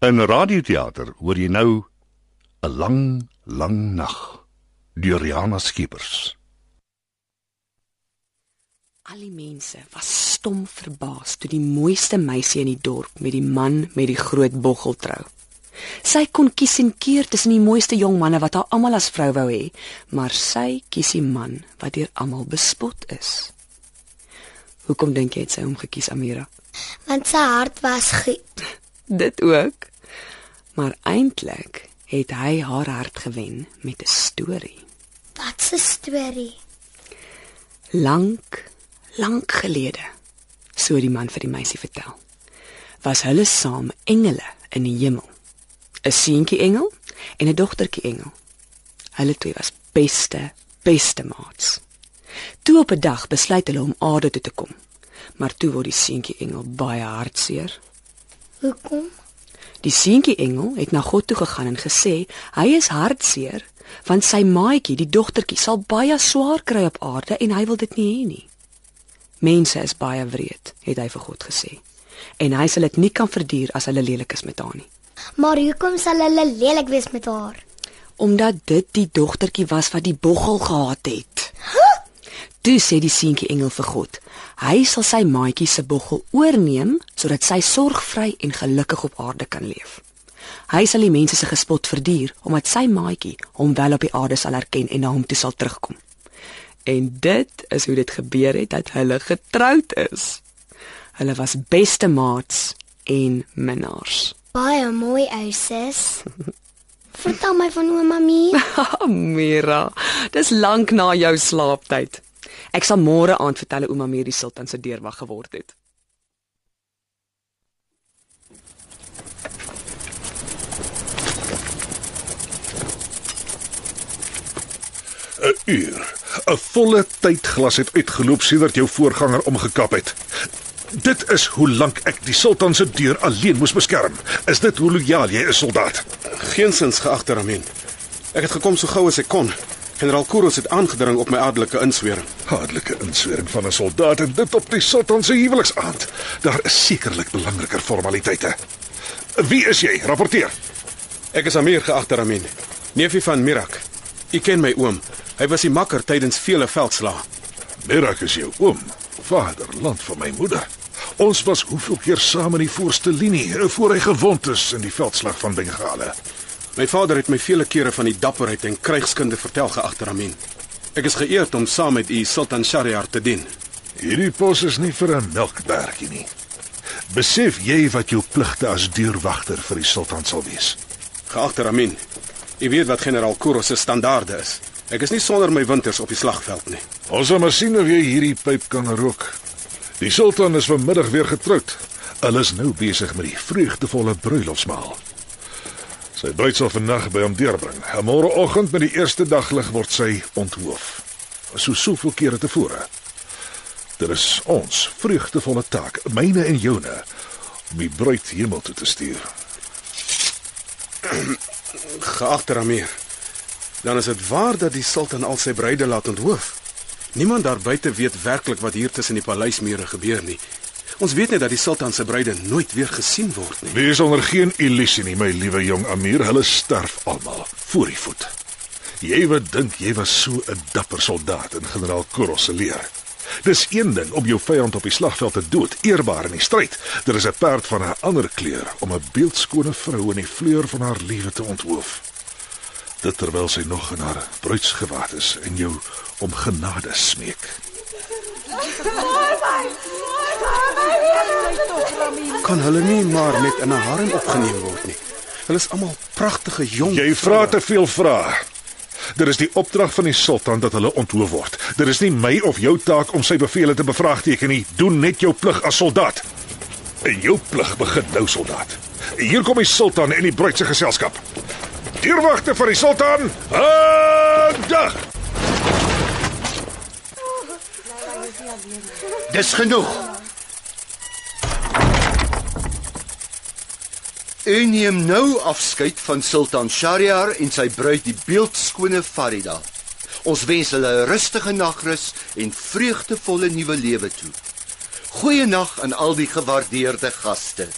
In radioteater hoor jy nou 'n lang, lang nag deur Riana Skeepers. Al die mense was stom verbaas toe die mooiste meisie in die dorp met die man met die groot boggel trou. Sy kon kies en keer tussen die mooiste jong manne wat haar almal as vrou wou hê, maar sy kies die man wat deur almal bespot is. Hoekom dink jy het sy hom gekies, Amira? Want sy hart was goed. Dit ook. Maar eintlik het hy haar hart gewen met 'n storie. Wat 'n storie. Lank, lank gelede, so die man vir die meisie vertel, was hulle saam engele in die hemel. 'n Seentjie engel en 'n dogtertjie engel. Hulle twee was beste, beste maats. Toe op 'n dag besluit hulle om aarde toe te kom. Maar toe word die seentjie engel baie hartseer. Hoekom? Die seentjie engel het na God toe gegaan en gesê hy is hartseer want sy maatjie, die dogtertjie, sal baie swaar kry op aarde en hy wil dit nie hê nie. Mense is baie wreed, het hy vir God gesê. En hy sal dit nie kan verduur as hulle lelik is met haar nie. Maar hoekom sal hulle lelik wees met haar? Omdat dit die dogtertjie was wat die boggel gehad het. Toe sê die seentjie engel vir God: Hy sal sy maatjie se boggel oorneem sodat sy sorgvry en gelukkig op aarde kan leef. Hy sal die mense se gespot verduur omdat sy maatjie hom wel op die aarde sal erken en na hom toe sal terugkom. En dit is hoe dit gebeur het dat hulle getroud is. Hulle was beste maats en minnaars. Baie mooi ou sis. Vertel my van ouma Mie. Mira, dis lank na jou slaaptyd. Ek sal môre aand vertel hoe ouma Mira die sultan se deurwag geword het. 'n Uur. 'n Volle tydglas het uitgeloop sedert jou voorganger omgekap het. Dit is hoe lank ek die sultan se deur alleen moes beskerm. Is dit hoe lojaal jy is, soldaat? Geensins geagte Ramin. Ek het gekom so gou as ek kon. Generaal Kuros het aangedring op my adelike inswering. Adelike inswering van 'n soldaat en dit op die sultan se huweliksaand. Daar is sekerlik belangriker formaliteite. Wie is jy? Rapporteer. Ek is Amir geagte Ramin, neefie van Mirak. U ken my oom. Hy was die makker tydens vele veldslae. Merak is jou oom, vaderland van my moeder. Ons was hoeveel keer saam in die voorste linie voor hy gewond is in die veldslag van Bengale. My vader het my vele kere van die dapperheid en krygskunde vertel geagte Ramin. Ek is geëerd om saam met u Sultan Shahryar te dien. Hierdie pos is nie vir 'n melkbergie nie. Besef jy wat jou pligte as deurwagter vir die sultan sal wees? Geagte Ramin, u weet wat generaal Kuros se standaarde is. Ek is nie sonder my winters op die slagveld nie. Ons sal maar sien of jy hierdie pyp kan rook. Die sultan is vanmiddag weer getroud. Hulle is nou besig met die vreugdevolle bruilofsmaal. Sy bruid sal vandag by hom deurbring. En môreoggend met die eerste daglig word sy onthoof. So soveel kere tevore. Dit is ons vreugdevolle taak, myne en joune, om die bruid hemel toe te stuur. Geagte Amir, dan is dit waar dat die sultan al sy bruide laat onthoof. Niemand daar buite weet werklik wat hier tussen die paleismure gebeur nie. Ons weet net dat die sultan se bruide nooit weer gesien word nie. Wees onder geen illusie nie, my liewe jong Amir, hulle sterf almal voor die voet. Jy wat dink jy was so 'n dapper soldaat in generaal Kuros se leer. Dis een ding om jou vyand op die slagveld te dood, eerbaar in die stryd. Dit is 'n perd van 'n ander kleur om 'n beeldskone vrou in die vleur van haar lewe te onthoof. Dit terwyl sy nog in haar bruidsgewaad is en jou om genade smeek. Kan hulle nie maar net in 'n harem opgeneem word nie. Hulle is almal pragtige jong. Jy vra te veel vrae. Dit is die opdrag van die sultan dat hulle onthoof word. Dit is nie my of jou taak om sy bevele te bevraagteken nie. Doen net jou plig as soldaat. En jou plig begin nou, soldaat. Hier kom die sultan en die bruid se geselskap. Deurwagte vir die sultan. Dag. Dis genoeg. U neem nou afskeid van Sultan Shahriar en sy bruid die beeldskone Farida. Ons wens hulle 'n rustige nagrus en vreugdevolle nuwe lewe toe. Goeienag aan al die gewaardeerde gaste.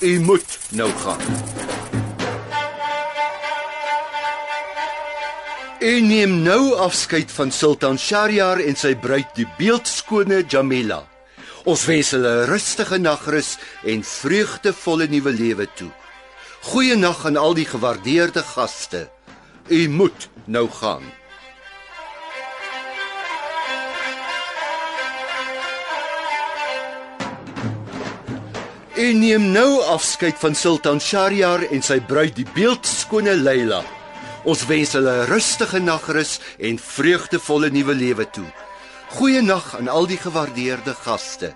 U moet nou gaan. U neem nou afskeid van Sultan Shahriar en sy bruid die beeldskone Jamila. Ons wens hulle 'n rustige nagrus en vreugdevolle nuwe lewe toe. Goeienaand aan al die gewaardeerde gaste. U moet nou gaan. U neem nou afskeid van Sultan Shahryar en sy bruid die beeldskone Leila. Ons wens hulle 'n rustige nagrus en vreugdevolle nuwe lewe toe. Goeienaand aan al die gewaardeerde gaste.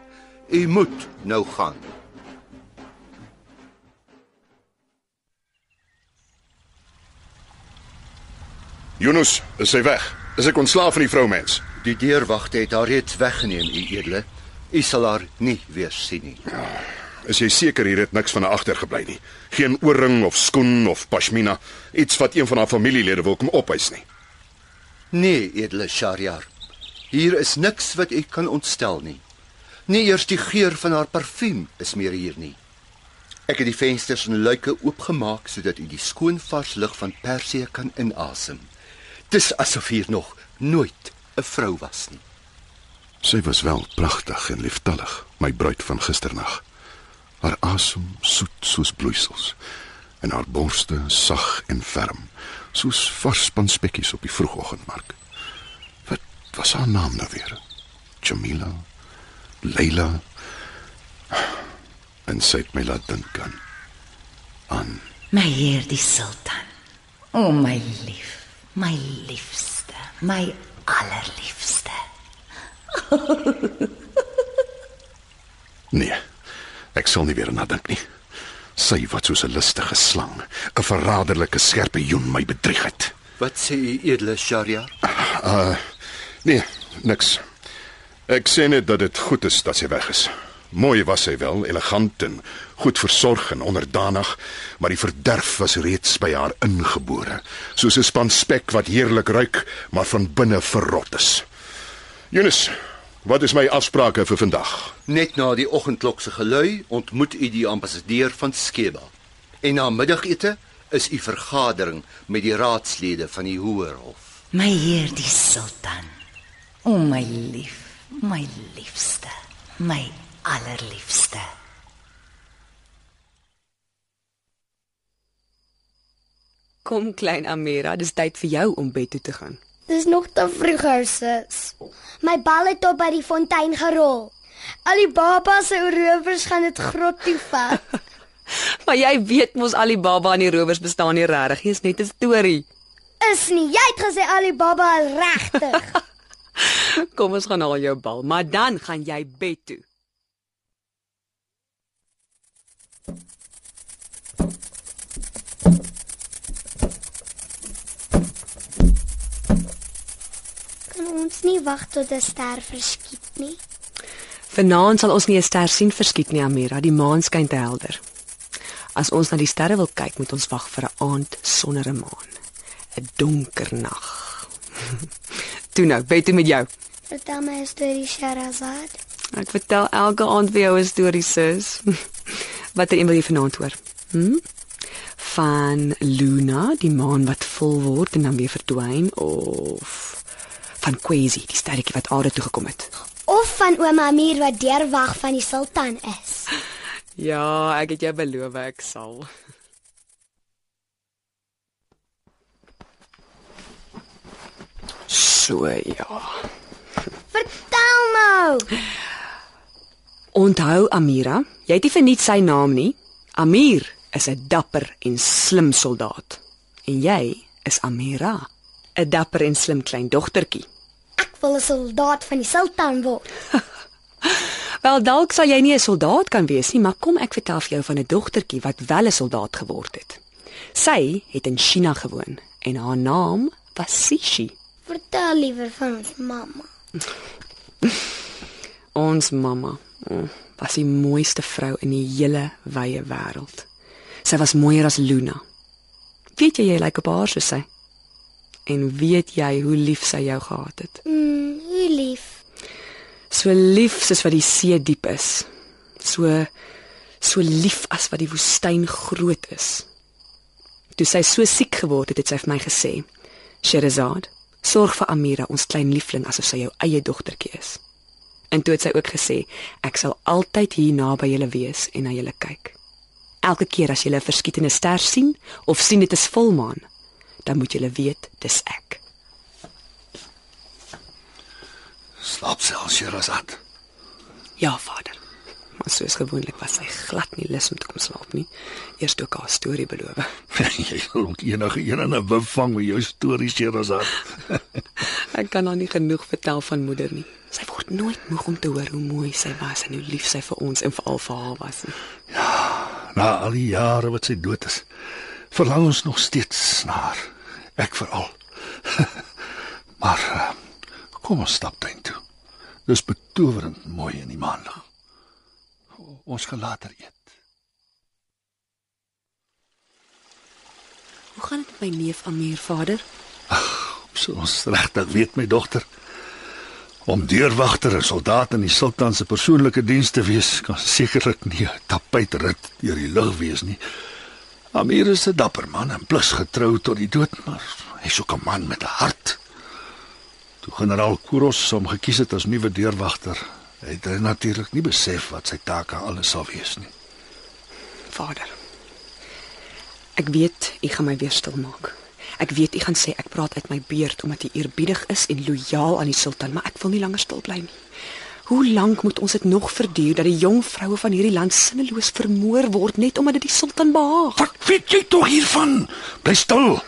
U moet nou gaan. Yunus, is hy weg? Is ek ontslaaf van die vroumens? Die deurwagte het haar reeds weggeneem, u edele. U sal haar nie weer sien nie. Is jy seker hier het niks van haar agtergebly nie? Geen ooring of skoen of pashmina, iets wat een van haar familielede wil kom opeis nie. Nee, edele Shahryar. Hier is niks wat u kan ontstel nie. Nie eers die geur van haar parfuum is meer hier nie. Ek het die vensters en luike oopgemaak sodat u die skoon vars lug van Persië kan inasem. Dis asof hier nog nooit 'n vrou was nie. Sy was wel pragtig en lieftallig, my bruid van gisternag. Haar asem soet soos bloeisels en haar borste sag en ferm, soos vars spanspekkies op die vroegoggendmark. Wat was haar naam nou weer? Jamila, Leila. En sy het my laat dink aan aan My heer die sultan. O my lief, my liefste, my allerliefste. Nee. Ek sal nie weer aan haar dink nie. Sy wat soos 'n lustige slang, 'n verraderlike skerpe joen my bedrieg het. Wat sê u edele Shahryar? Nee, niks. Ek sê net dat dit goed is dat sy weg is. Mooi was sy wel, elegant en goed versorg en onderdanig, maar die verderf was reeds by haar ingebore, soos 'n span spek wat heerlik ruik, maar van binne verrot is. Jonas, wat is my afsprake vir vandag? Net na die oggendklok se gelui ontmoet u die ambassadeur van Skeba. En na middagete is u vergadering met die raadslede van die Hoërhof. My heer die sultan. O my lief, my liefste, my allerliefste. Kom klein Amira, dis tyd vir jou om bed toe te gaan. Dis nog te vroeg, sis. My bal het op by die fontein gerol. Alibaba se rowers gaan dit grot toe vat. Maar jy weet mos Alibaba en die rowers bestaan nie regtig, dit is net 'n storie. Is nie. Jy het gesê Alibaba is regtig. Kom ons gaan haal jou bal, maar dan gaan jy bed toe. Kan ons nie wag tot 'n ster verskiet nie. Vanaand sal ons nie 'n ster sien verskiet nie, Amira, die maan skyn te helder. As ons na die sterre wil kyk, moet ons wag vir 'n aand sonder 'n maan. 'n Donker nag. Toe nou, bed toe met jou. Vertel my 'n storie, Sherazad. Ek vertel elke aand vir jou 'n storie, sis. Watter een wil jy vanaand hoor? Hm? Van Luna, die maan wat vol word en dan weer verdwyn of van Kwesi, die sterretjie wat aarde toe gekom het. Of van ouma Amir wat deurwag van die sultan is. Ja, ek het jou beloof ek sal. So ja. Vertel nou. Onthou Amira, jy het nie verniet sy naam nie. Amir is 'n dapper en slim soldaat. En jy is Amira, 'n dapper en slim klein dogtertjie. Ek wil 'n soldaat van die sultan word. Wel dalk sal jy nie 'n soldaat kan wees nie, maar kom ek vertel vir jou van 'n dogtertjie wat wel 'n soldaat geword het. Sy het in China gewoon en haar naam was Sishi. Vertel liewer van ons mamma. Ons mamma was die mooiste vrou in die hele wye wêreld. Sy was mooier as Luna. Weet jy jy lyk op haar soos sy? En weet jy hoe lief sy jou gehad het? Mm, hoe lief. So lief soos wat die see diep is. So so lief as wat die woestyn groot is. Toe sy so siek geword het, het sy vir my gesê: Sherazad, sorg vir Amira, ons klein liefling, asof sy jou eie dogtertjie is. En toe het sy ook gesê, ek sal altyd hier naby julle wees en na julle kyk. Elke keer as jy 'n verskietende ster sien of sien dit is volmaan, dan moet jy weet dis ek. Slaap selfs, Sherazad. Ja, vader. Maar soos gewoonlik was sy glad nie lus om te kom slaap nie. Eers toe ek haar storie beloof. jy sal ook enige een in 'n bevang met jou stories, Sherazad. ek kan haar nie genoeg vertel van moeder nie. Sy word nooit moeg om te hoor hoe mooi sy was en hoe lief sy vir ons en veral vir haar was nie. Ja, na al die jare wat sy dood is, verlang ons nog steeds na haar. Ek veral. maar uh, kom ons stap tuin toe. Dis betowerend mooi in die maanlig. Ons gaan later eet. Hoe gaan dit met my neef Amir, vader? So ons regtig weet my dogter om deurwagter en soldaat in die sultan se persoonlike diens te wees kan sekerlik nie 'n tapijtrit deur die lug wees nie. Amir is 'n dapper man en plus getrou tot die dood, maar hy's ook 'n man met 'n hart. Toe generaal Kuros hom gekies het as nuwe deurwagter, het hy natuurlik nie besef wat sy take alles sal wees nie. Vader. Ek weet u gaan my weer stil maak. Ek weet u gaan sê ek praat uit my beerd omdat u eerbiedig is en lojaal aan die sultan, maar ek wil nie langer stil bly nie. Hoe lank moet ons dit nog verduur dat die jong vroue van hierdie land sinneloos vermoor word net omdat dit die sultan behaag? Wat weet jy tog hiervan? Bly stil.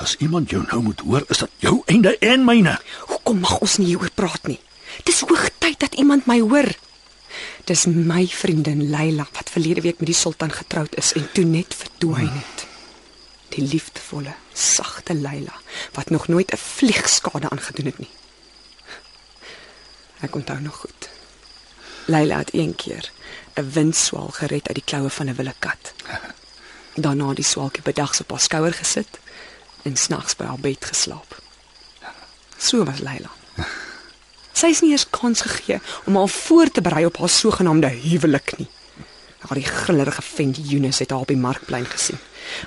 As iemand jou nou moet hoor, is dit jou einde en myne. Hoekom mag ons nie hieroor praat nie? Dis hoogtyd dat iemand my hoor. Dis my vriendin Leila wat verlede week met die sultan getroud is en toe net verdwyn het. Die liefdevolle, sagte Leila wat nog nooit 'n vliegskade aangedoen het nie. Ek onthou nog goed. Leila het een keer 'n windswaal gered uit die kloue van 'n wilde kat. Daarna die swaalkie bedags op haar skouer gesit en snags by haar bed geslaap. So was Leila. Sy is nie eens kans gegee om haar voor te berei op haar sogenaamde huwelik nie. Haar die grillerige vent Jonas het haar op die markplein gesien.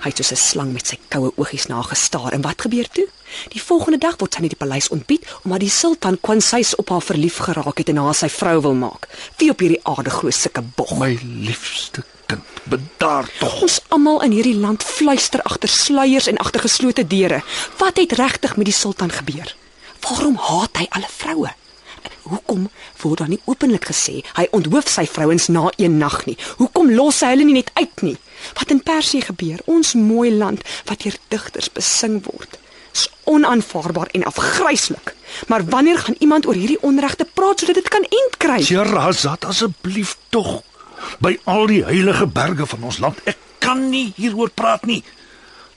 Hy het soos 'n slang met sy koue oogies na gestaar en wat gebeur toe? Die volgende dag word sy in die paleis ontbied omdat die sultan Kwansys op haar verlief geraak het en haar sy vrou wil maak. Wie op hierdie aarde glo sulke bog? My liefste kind, bedaar tog. Ons almal in hierdie land fluister agter sluiers en agter geslote deure. Wat het regtig met die sultan gebeur? Waarom haat hy alle vroue? Hoekom word dan nie openlik gesê hy onthoof sy vrouens na een nag nie? Hoekom los hy hulle nie net uit nie? Wat in Persië gebeur, ons mooi land wat deur digters besing word, is onaanvaarbaar en afgryslik. Maar wanneer gaan iemand oor hierdie onregte praat sodat dit kan end kry? Sherazad, asseblief tog. By al die heilige berge van ons land, ek kan nie hieroor praat nie.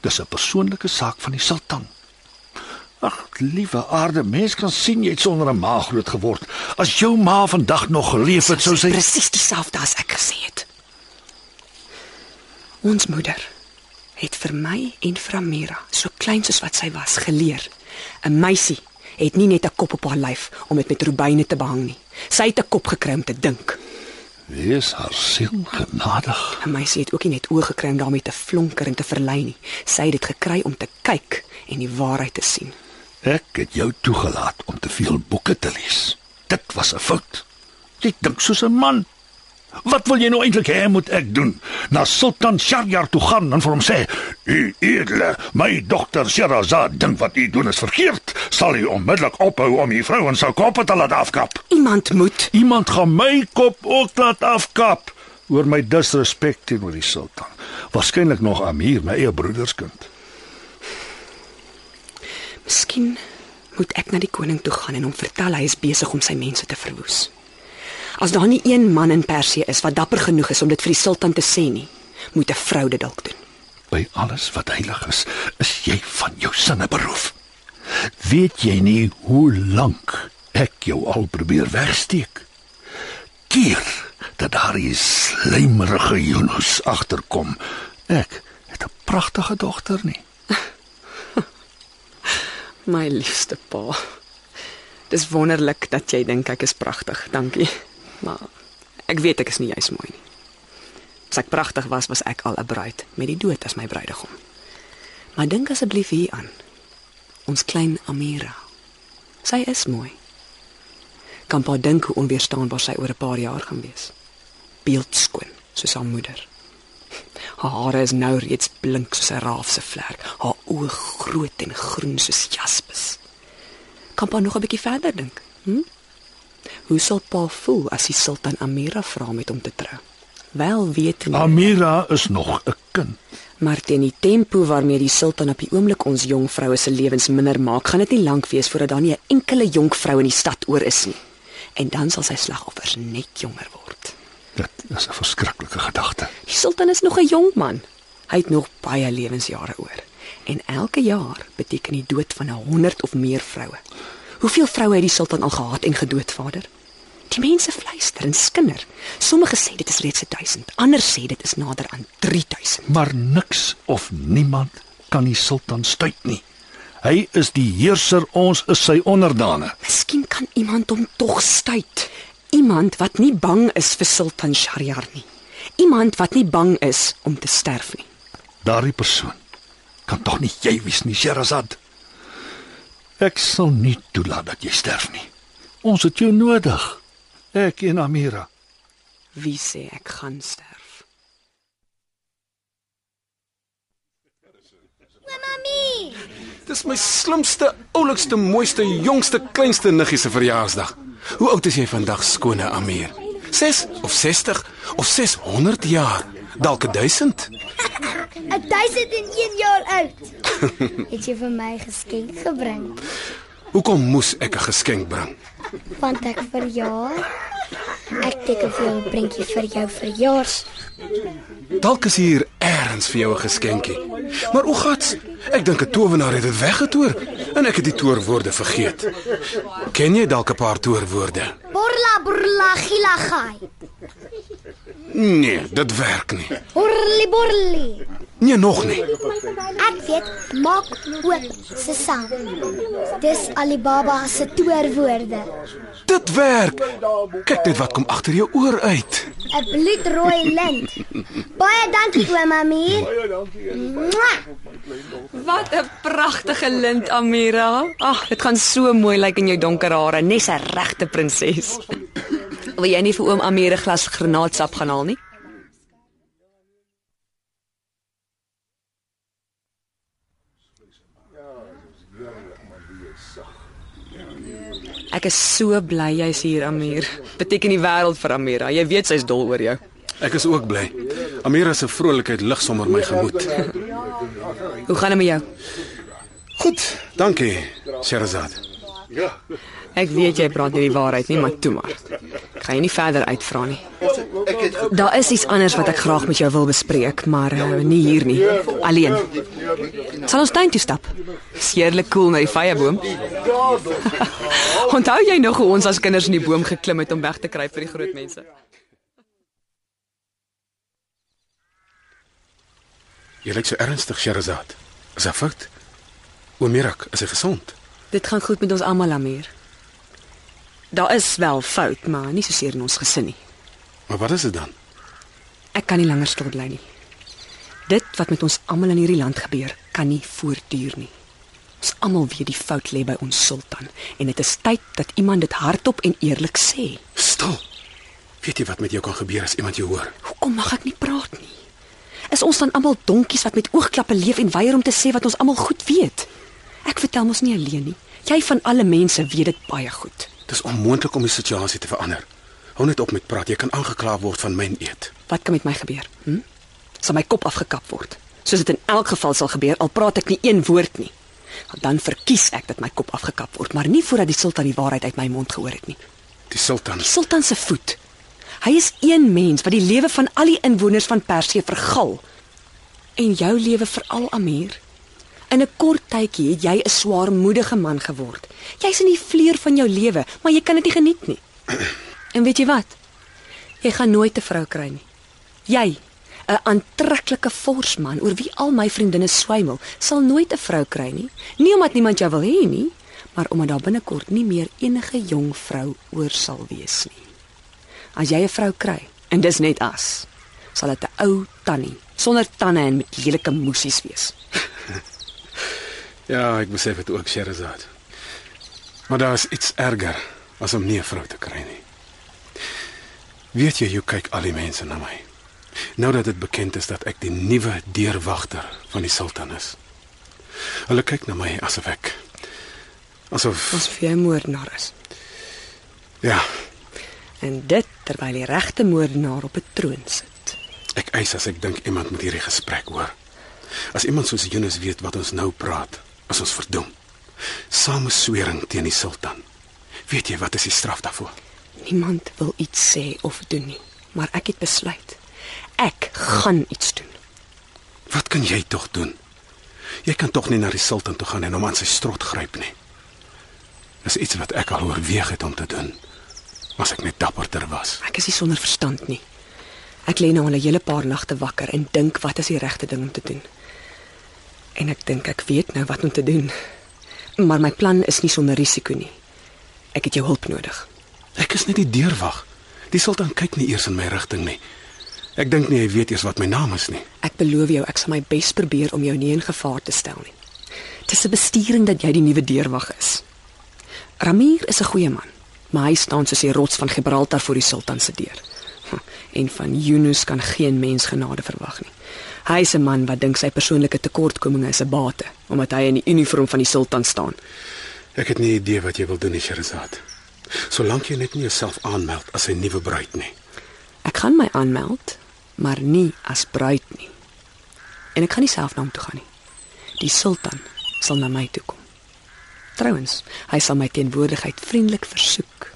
Dis 'n persoonlike saak van die sultan. Ag, liewe aarde, mens kan sien jy het sonder 'n ma groot geword. As jou ma vandag nog geleef het, sou sy presies dieselfde as ek gesê het. Ons moeder het vir my en vir Amira, so klein soos wat sy was, geleer. 'n Meisie het nie net 'n kop op haar lyf om dit met rubyne te behang nie. Sy het 'n kop gekry om te dink. Wees haar siel genadig. 'n Meisie het ook nie net oë gekry om daarmee te flonker en te verlei nie. Sy het dit gekry om te kyk en die waarheid te sien. Ek het jou toegelaat om te veel boeke te lees. Dit was 'n fout. Jy dink soos 'n man. Wat wil jy nou eintlik hê moet ek doen? Na Sultan Shahryar toe gaan en vir hom sê: "U edele, my dogter Sherazad dink wat u doen is verkeerd." Sal u onmiddellik ophou om u vrouens se koppe te laat afkap? Iemand moet. Iemand gaan my kop ook laat afkap oor my disrespek teenoor die sultan. Waarskynlik nog Amir, my eie broederskind. Miskien moet ek na die koning toe gaan en hom vertel hy is besig om sy mense te verwoes. As daar nie een man in Persië is wat dapper genoeg is om dit vir die sultan te sê nie, moet 'n vrou dit dalk doen. By alles wat heilig is, is jy van jou sinne beroof. Weet jy nie hoe lank ek jou al probeer wegsteek? Keer dat daar is slijmerige Yunus agterkom. Ek het 'n pragtige dogter nie. My liefste pa. Dis wonderlik dat jy dink ek is pragtig. Dankie. Maar ek weet ek is nie juis mooi nie. As ek pragtig was, was ek al 'n bruid met die dood as my bruidegom. Maar dink asseblief hieraan. Ons klein Amira. Sy is mooi. Kan pa dink hoe onweerstaanbaar sy oor 'n paar jaar gaan wees. Beeldskoon soos haar moeder. Haar hare is nou reeds blink soos 'n raaf se vlek. Haar oë groot en groen soos jaspis. Kan pa nog 'n bietjie verder dink? Hm? Hoe sal pa voel as die sultan Amira vra met hom te trou? Wel weet nie. Amira is nog 'n kind. Maar teen die tempo waarmee die sultan op die oomblik ons jong vroue se lewens minder maak, gaan dit nie lank wees voordat daar nie 'n enkele jong vrou in die stad oor is nie. En dan sal sy slagoffers net jonger word. Dit is 'n verskriklike gedagte. Die sultan is nog 'n jong man. Hy het nog baie lewensjare oor. En elke jaar beteken die dood van 'n 100 of meer vroue. Hoeveel vroue het die sultan al gehad en gedood, vader? Die mense fluister en skinder. Sommige sê dit is reeds 1000, ander sê dit is nader aan 3000. Maar niks of niemand kan die sultan stuit nie. Hy is die heerser, ons is sy onderdane. Miskien kan iemand hom tog stuit. Iemand wat nie bang is vir Sultan Shahryar nie. Iemand wat nie bang is om te sterf nie. Daardie persoon kan tog nie jy wees nie, Sherazad. Ek sal nie toelaat dat jy sterf nie. Ons het jou nodig. Ek en Amira. Wie sê ek gaan sterf? Mami, Dis my slimste, oulikste, mooiste, jongste, kleinste niggie se verjaarsdag. Hoe oud is jy vandag, skone Amir? 6 of 60 of 600 jaar? Dalk 1000? 1001 jaar oud. Het jy vir my geskenk gebring? Hoekom moes ek 'n geskenk bring? Want ek verjaar. Ek teken vir jou 'n prentjie vir jou verjaars. Dalk is hier eers vir jou 'n geskenkie. Maar o gats, ek dink 'n towenaar het dit weggetoer en ek het die toorwoorde vergeet. Ken jy dalk 'n paar toorwoorde? Borla borla gila gai. Nee, dit werk nie. Borli borli. Nee, nog nie. Ek weet maak oop se sang. Dis Alibaba se toorwoorde. Dit werk. Kyk net wat kom agter jou oor uit. 'n Bloedrooi lint. Baie dankie oom Amir. Baie dankie. Wat 'n pragtige lint, Amira. Ag, dit gaan so mooi lyk in jou donker hare, nes 'n regte prinses. Wil jy nie vir oom Amir 'n glas granaatsap gaan haal nie? Ek is so bly jy's hier, Amir. Beteken die wêreld vir Amira. Jy weet sy's dol oor jou. Ek is ook bly. Amira se vrolikheid lig sommer my gemoed. Hoe gaan dit met jou? Goed, dankie, Sherazad. Ek weet jy praat nie die waarheid nie, maar toe maar. Ek gaan jy nie verder uitvra nie. Daar is iets anders wat ek graag met jou wil bespreek, maar uh, nie hier nie. Alleen. Sal ons tuin toe stap? Seerlik koel cool na die vyeboom. Onthou jy nog hoe ons as kinders in die boom geklim het om weg te kruip vir die groot mense? Jy lyk so ernstig, Sherazad. Is dit fout? Omirak, is hy gesond? Dit gaan goed met ons almal, Amir. Daar is wel fout, maar nie so seer in ons gesin nie. Maar wat is dit dan? Ek kan nie langer stil bly nie. Dit wat met ons almal in hierdie land gebeur, kan nie voortduur nie. Ons almal weet die fout lê by ons sultan en dit is tyd dat iemand dit hardop en eerlik sê. Stil. Weet jy wat met jou kan gebeur as iemand jou hoor? Hoekom mag ek nie praat nie? Is ons dan almal donkies wat met oogklappe leef en weier om te sê wat ons almal goed weet? Ek vertel mos nie alleen nie. Jy van alle mense weet dit baie goed. Dis onmoontlik om die situasie te verander. Hou net op met praat. Jy kan aangekla word van myn eet. Wat kan met my gebeur? Hm? Sal my kop afgekap word? Soos dit in elk geval sal gebeur, al praat ek nie een woord nie. Dan verkies ek dat my kop afgekap word, maar nie voordat die sultan die waarheid uit my mond gehoor het nie. Die sultan. Die sultan se voet. Hy is een mens wat die lewe van al die inwoners van Persië vergal. En jou lewe veral Amir. In 'n kort tydjie het jy 'n swaarmoedige man geword. Jy's in die vleur van jou lewe, maar jy kan dit nie geniet nie. En weet jy wat? Jy gaan nooit 'n vrou kry nie. Jy, 'n aantreklike forsman oor wie al my vriendinne swymel, sal nooit 'n vrou kry nie. Nie omdat niemand jou wil hê nie, maar omdat daar binnekort nie meer enige jong vrou oor sal wees nie. As jy 'n vrou kry, en dis net as, sal dit 'n ou tannie sonder tande en met lelike moesies wees. Ja, ek besef dit ook, Sherazad. Maar daar is iets erger as om nie 'n vrou te kry nie. Weet jy hoe kyk al die mense na my? Nou dat dit bekend is dat ek die nuwe deurwagter van die sultan is. Hulle kyk na my asof ek asof Ons vir jou moordenaar is. ja, En dit terwyl die regte moordenaar op 'n troon sit. ek eis as ek dink iemand moet hierdie gesprek hoor. As iemand soos Yunus weet wat ons nou praat, as ons verdoem. Sameswering teen die sultan. Weet jy wat is die straf daarvoor? Niemand wil iets sê of doen nie, maar ek het besluit. Ek gaan iets doen. Wat kan jy tog doen? Jy kan tog nie na die sultan toe gaan en hom aan sy strot gryp nie. Dis iets wat ek al oorweeg het om te doen. As ek net dapperder was. Ek is nie sonder verstand nie. Ek lê nou al 'n hele paar nagte wakker en dink wat is die regte ding om te doen. En ek dink ek weet nou wat om te doen. Maar my plan is nie sonder risiko nie. Ek het jou hulp nodig. Ek is net die deurwag. Die sultan kyk nie eers in my rigting nie. Ek dink nie hy weet eers wat my naam is nie. Ek beloof jou ek sal my bes probeer om jou nie in gevaar te stel nie. Dis 'n bestuuring dat jy die nuwe deurwag is. Ramir is 'n goeie man, maar hy staan soos die rots van Gibraltar voor die sultan se deur. Hm, En van Yunus kan geen mens genade verwag nie. Hy is 'n man wat dink sy persoonlike tekortkominge is 'n bate, omdat hy in die uniform van die sultan staan. Ek het nie idee wat jy wil doen, Sherazad. Solank jy net nie jouself aanmeld as 'n nuwe bruid nie. Ek gaan my aanmeld, maar nie as bruid nie. En ek gaan nie self na hom toe gaan nie. Die sultan sal na my toe kom. Trouwens, hy sal my teenwoordigheid vriendelik versoek.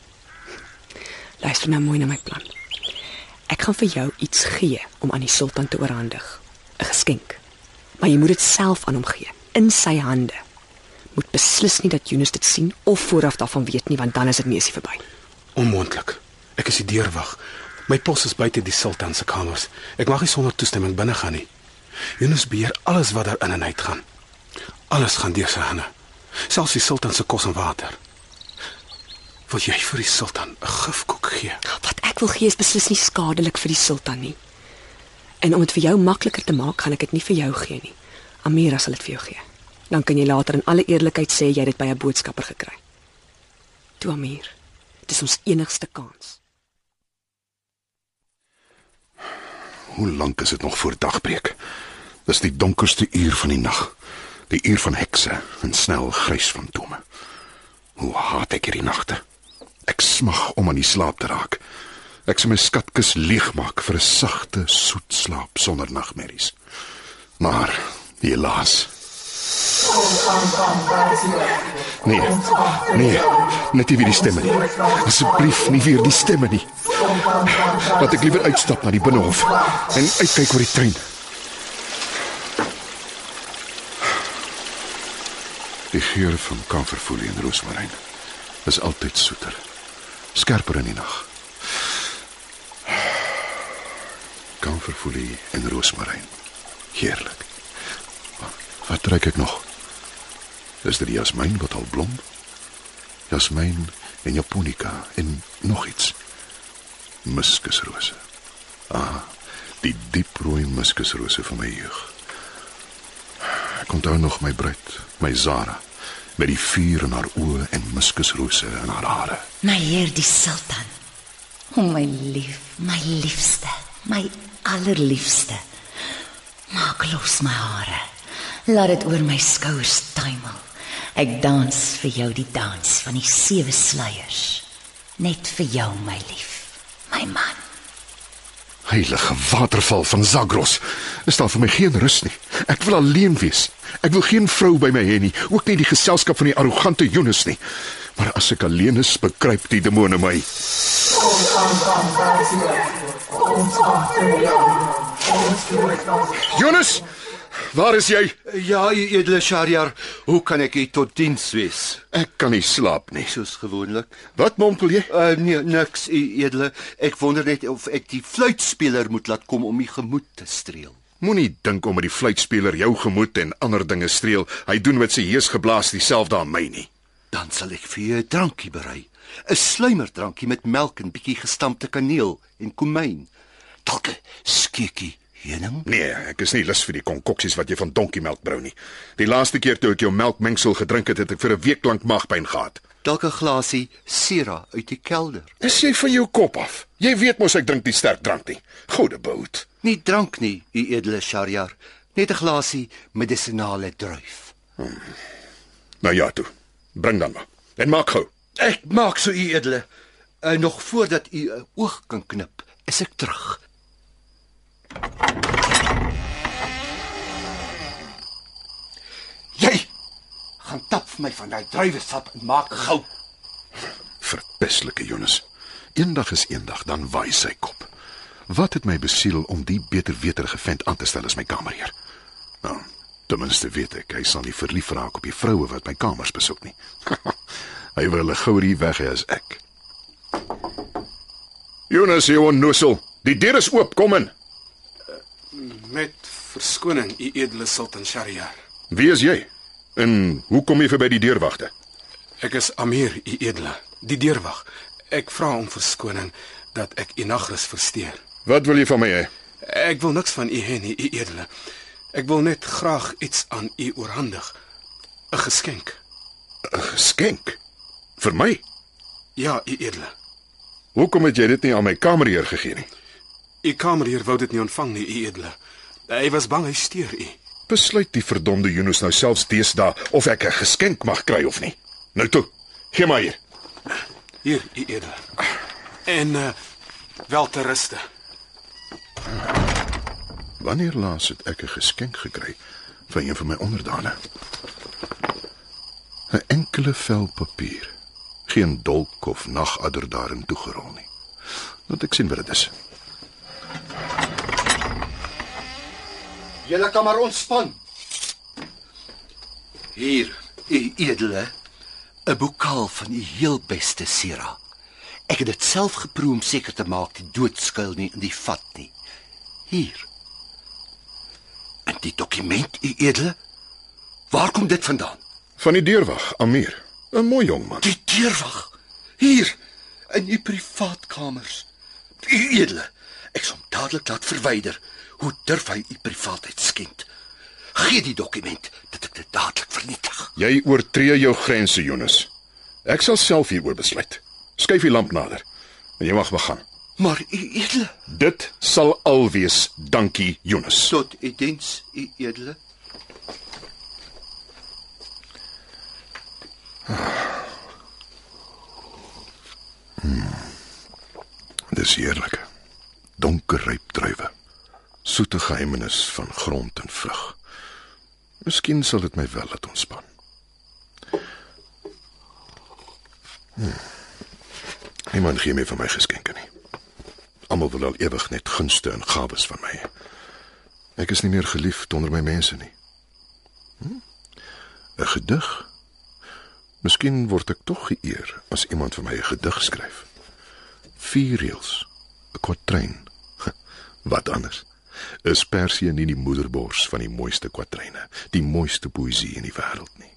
Luister nou mooi na my plan. Ek gaan vir jou iets gee om aan die sultan te oorhandig. 'n Geskenk. Maar jy moet dit self aan hom gee, in sy hande. Moet beslis nie dat Yunus dit sien of vooraf daarvan weet nie, want dan is dit neusie verby. Onmoontlik. Ek is die deurwag. My pos is buite die sultan se kamers. Ek mag nie sonder toestemming binne gaan nie. Yunus beheer alles wat daar in en uit gaan. Alles gaan deur sy hande. Selfs die sultan se kos en water. Wil jy vir die sultan 'n gifkoek gee? Wat ek wil gee is beslis nie skadelik vir die sultan nie. En om dit vir jou makliker te maak, gaan ek dit nie vir jou gee nie. Amira sal dit vir jou gee. Dan kan jy later in alle eerlikheid sê jy het dit by 'n boodskapper gekry. Toe Amir, dis ons enigste kans. Hoe lank is dit nog voor dagbreek? Dis die donkerste uur van die nag. Die uur van hekse en snel grys fantome. Hoe haat ek hierdie nagte. Ek smag om aan die slaap te raak. Ek sal my skatkis leegmaak vir 'n sagte, soet slaap sonder nagmerries. Maar helaas. Nee. Nee, net nie weer die stemme nie. Asseblief nie weer die stemme nie. Laat ek liewer uitstap na die binnehof en uitkyk oor die tuin. Die geur van kamferfoelie en roosmaryn is altyd soeter. Skerper in die nag. Kamferfoelie en roosmaryn. Heerlik. Wat ruik ek nog? Is dit die jasmijn wat al blom? Jasmijn en japonica en nog iets. Muskusrose. Ah, die dieprooi muskusrose van my jeug. Ek onthou nog my bruid, my Zara, met die vuur in haar oë en muskusrose in haar hare. My heer die sultan. O my lief, my liefste, my allerliefste. Maak los my hare. Laat dit oor my skouers tuimel. Ek dans vir jou die dans van die sewe sluiers. Net vir jou my lief, my man. Heilige waterval van Zagros. Is daar vir my geen rus nie. Ek wil alleen wees. Ek wil geen vrou by my hê nie, ook nie die geselskap van die arrogante Jonas nie. Maar as ek alleen is, bekruip die demone my. Jonas, waar is jy? Ja, edele Shariar, hoe kan ek u tot diens wees? Ek kan nie slaap nie. Soos gewoonlik. Wat mompel jy? Uh nee, niks, u edele. Ek wonder net of ek die fluitspeler moet laat kom om u gemoed te streel. Moenie dink omdat die fluitspeler jou gemoed en ander dinge streel, hy doen met sy heus geblaas dieselfde aan my nie. Dan sal ek vir jou 'n drankie berei. 'n Sluimerdrankie met melk en bietjie gestampte kaneel en komyn. Dalk 'n skiekie Heuning? Nee, ek is nie lus vir die konkoksies wat jy van donkiemelk brou nie. Die laaste keer toe ek jou melkmengsel gedrink het, het ek vir 'n week lank maagpyn gehad. Dalk 'n glasie sera uit die kelder. Is jy van jou kop af? Jy weet mos ek drink nie sterk drank nie. Goeie bout. Nie drank nie, u edele Shariar. Net 'n glasie medisonale druif. Nou ja toe. Bring dan maar. En maak gou. Ek maak so u edele. En nog voordat u 'n oog kan knip, is ek terug. Jy gaan tap vir my van daai druiwesap en maak gou. Verpislike Jonas. Eendag is eendag dan waai sy kop. Wat het my besiel om die beter weterige vent aan te stel as my kamerheer? Nou, ten minste weet ek hy sal nie verlief raak op die vroue wat my kamers besoek nie. hy wil 'n gourie weg hê as ek. Jonas, jy onnosel. Die deur is oop, kom in. Met verskoning, u edele Sultan Shariar. Wie is jy? En hoe kom jy verby die deurwagte? Ek is Amir, u edele, die deurwag. Ek vra om verskoning dat ek u nagrus versteur. Wat wil jy van my hê? Ek wil niks van u hê nie, u edele. Ek wil net graag iets aan u oorhandig. 'n Geskenk. 'n Geskenk vir my. Ja, u edele. Hoekom het jy dit nie aan my kamerheer gegee nie? U kamerheer wou dit nie ontvang nie, u edele. Hy was bang hy steur u. Besluit die verdomde Yunus nou selfs deesdae of ek 'n geskenk mag kry of nie. Nou toe, gee maar hier. Hier, u edele. En uh wel te ruste. Wanneer laas het ek 'n geskenk gekry van een van my onderdane? 'n Enkele vel papier. Geen dolk of nagadder daarin toegerol nie. Laat ek sien wat dit is. Julle kan maar ontspan. Hier, u edele, 'n bokaal van u heel beste sera. Ek het dit self geproe om seker te maak die dood skuil nie in die vat nie. Hier. En die dokument, u edele? Waar kom dit vandaan? Van die deurwag, Amir. 'n Mooi jong man. Die deurwag. Hier in u privaatkamers. U edele, ek sal dadelik laat verwyder. Hoe durf hy u privaatheid skend? Gee die dokument dat ek dit dadelik vernietig. Jy oortree jou grense, Jonas. Ek sal self hieroor besluit. Skuif die lamp nader. En jy mag begin. Maar u edele, Dit sal al wees. Dankie, Jonas. tot u diens, u edele. Dis heerlik. Donker ryp druiwe. Soete geheimenis van grond en vrug. Miskien sal dit my wel laat ontspan. Hmm. Niemand gee meer van my geskenke nie. Almal wil al ewig net gunste en gawes van my. Ek is nie meer geliefd onder my mense nie. Hm? 'n Gedig. Miskien word ek tog geëer as iemand vir my 'n gedig skryf. Vier reëls, 'n kwatrein. Wat anders? Is Persie nie die moederbors van die mooiste kwatreine, die mooiste poësie in die wêreld nie?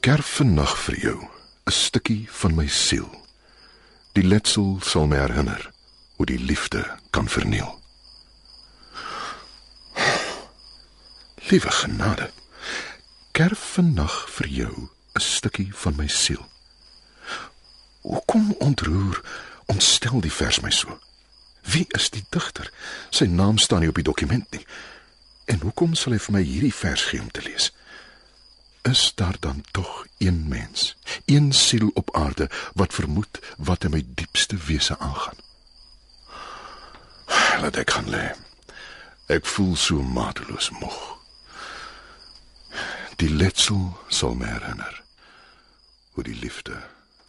Kerf vannag vir jou 'n stukkie van my siel. Die letsel sal my herinner hoe die liefde kan verniel. Liewe genade. Kerf vannag vir jou 'n stukkie van my siel. Hoekom ontroer, ontstel die vers my so? Wie is die digter? Sy naam staan nie op die dokument nie. En hoekom sal hy vir my hierdie vers gee om te lees? Is daar dan tog een mens, een siel op aarde wat vermoed wat in my diepste wese aangaan? Laat ek gaan lê. Ek voel so mateloos moeg. Die letsel sal my herinner hoe die liefde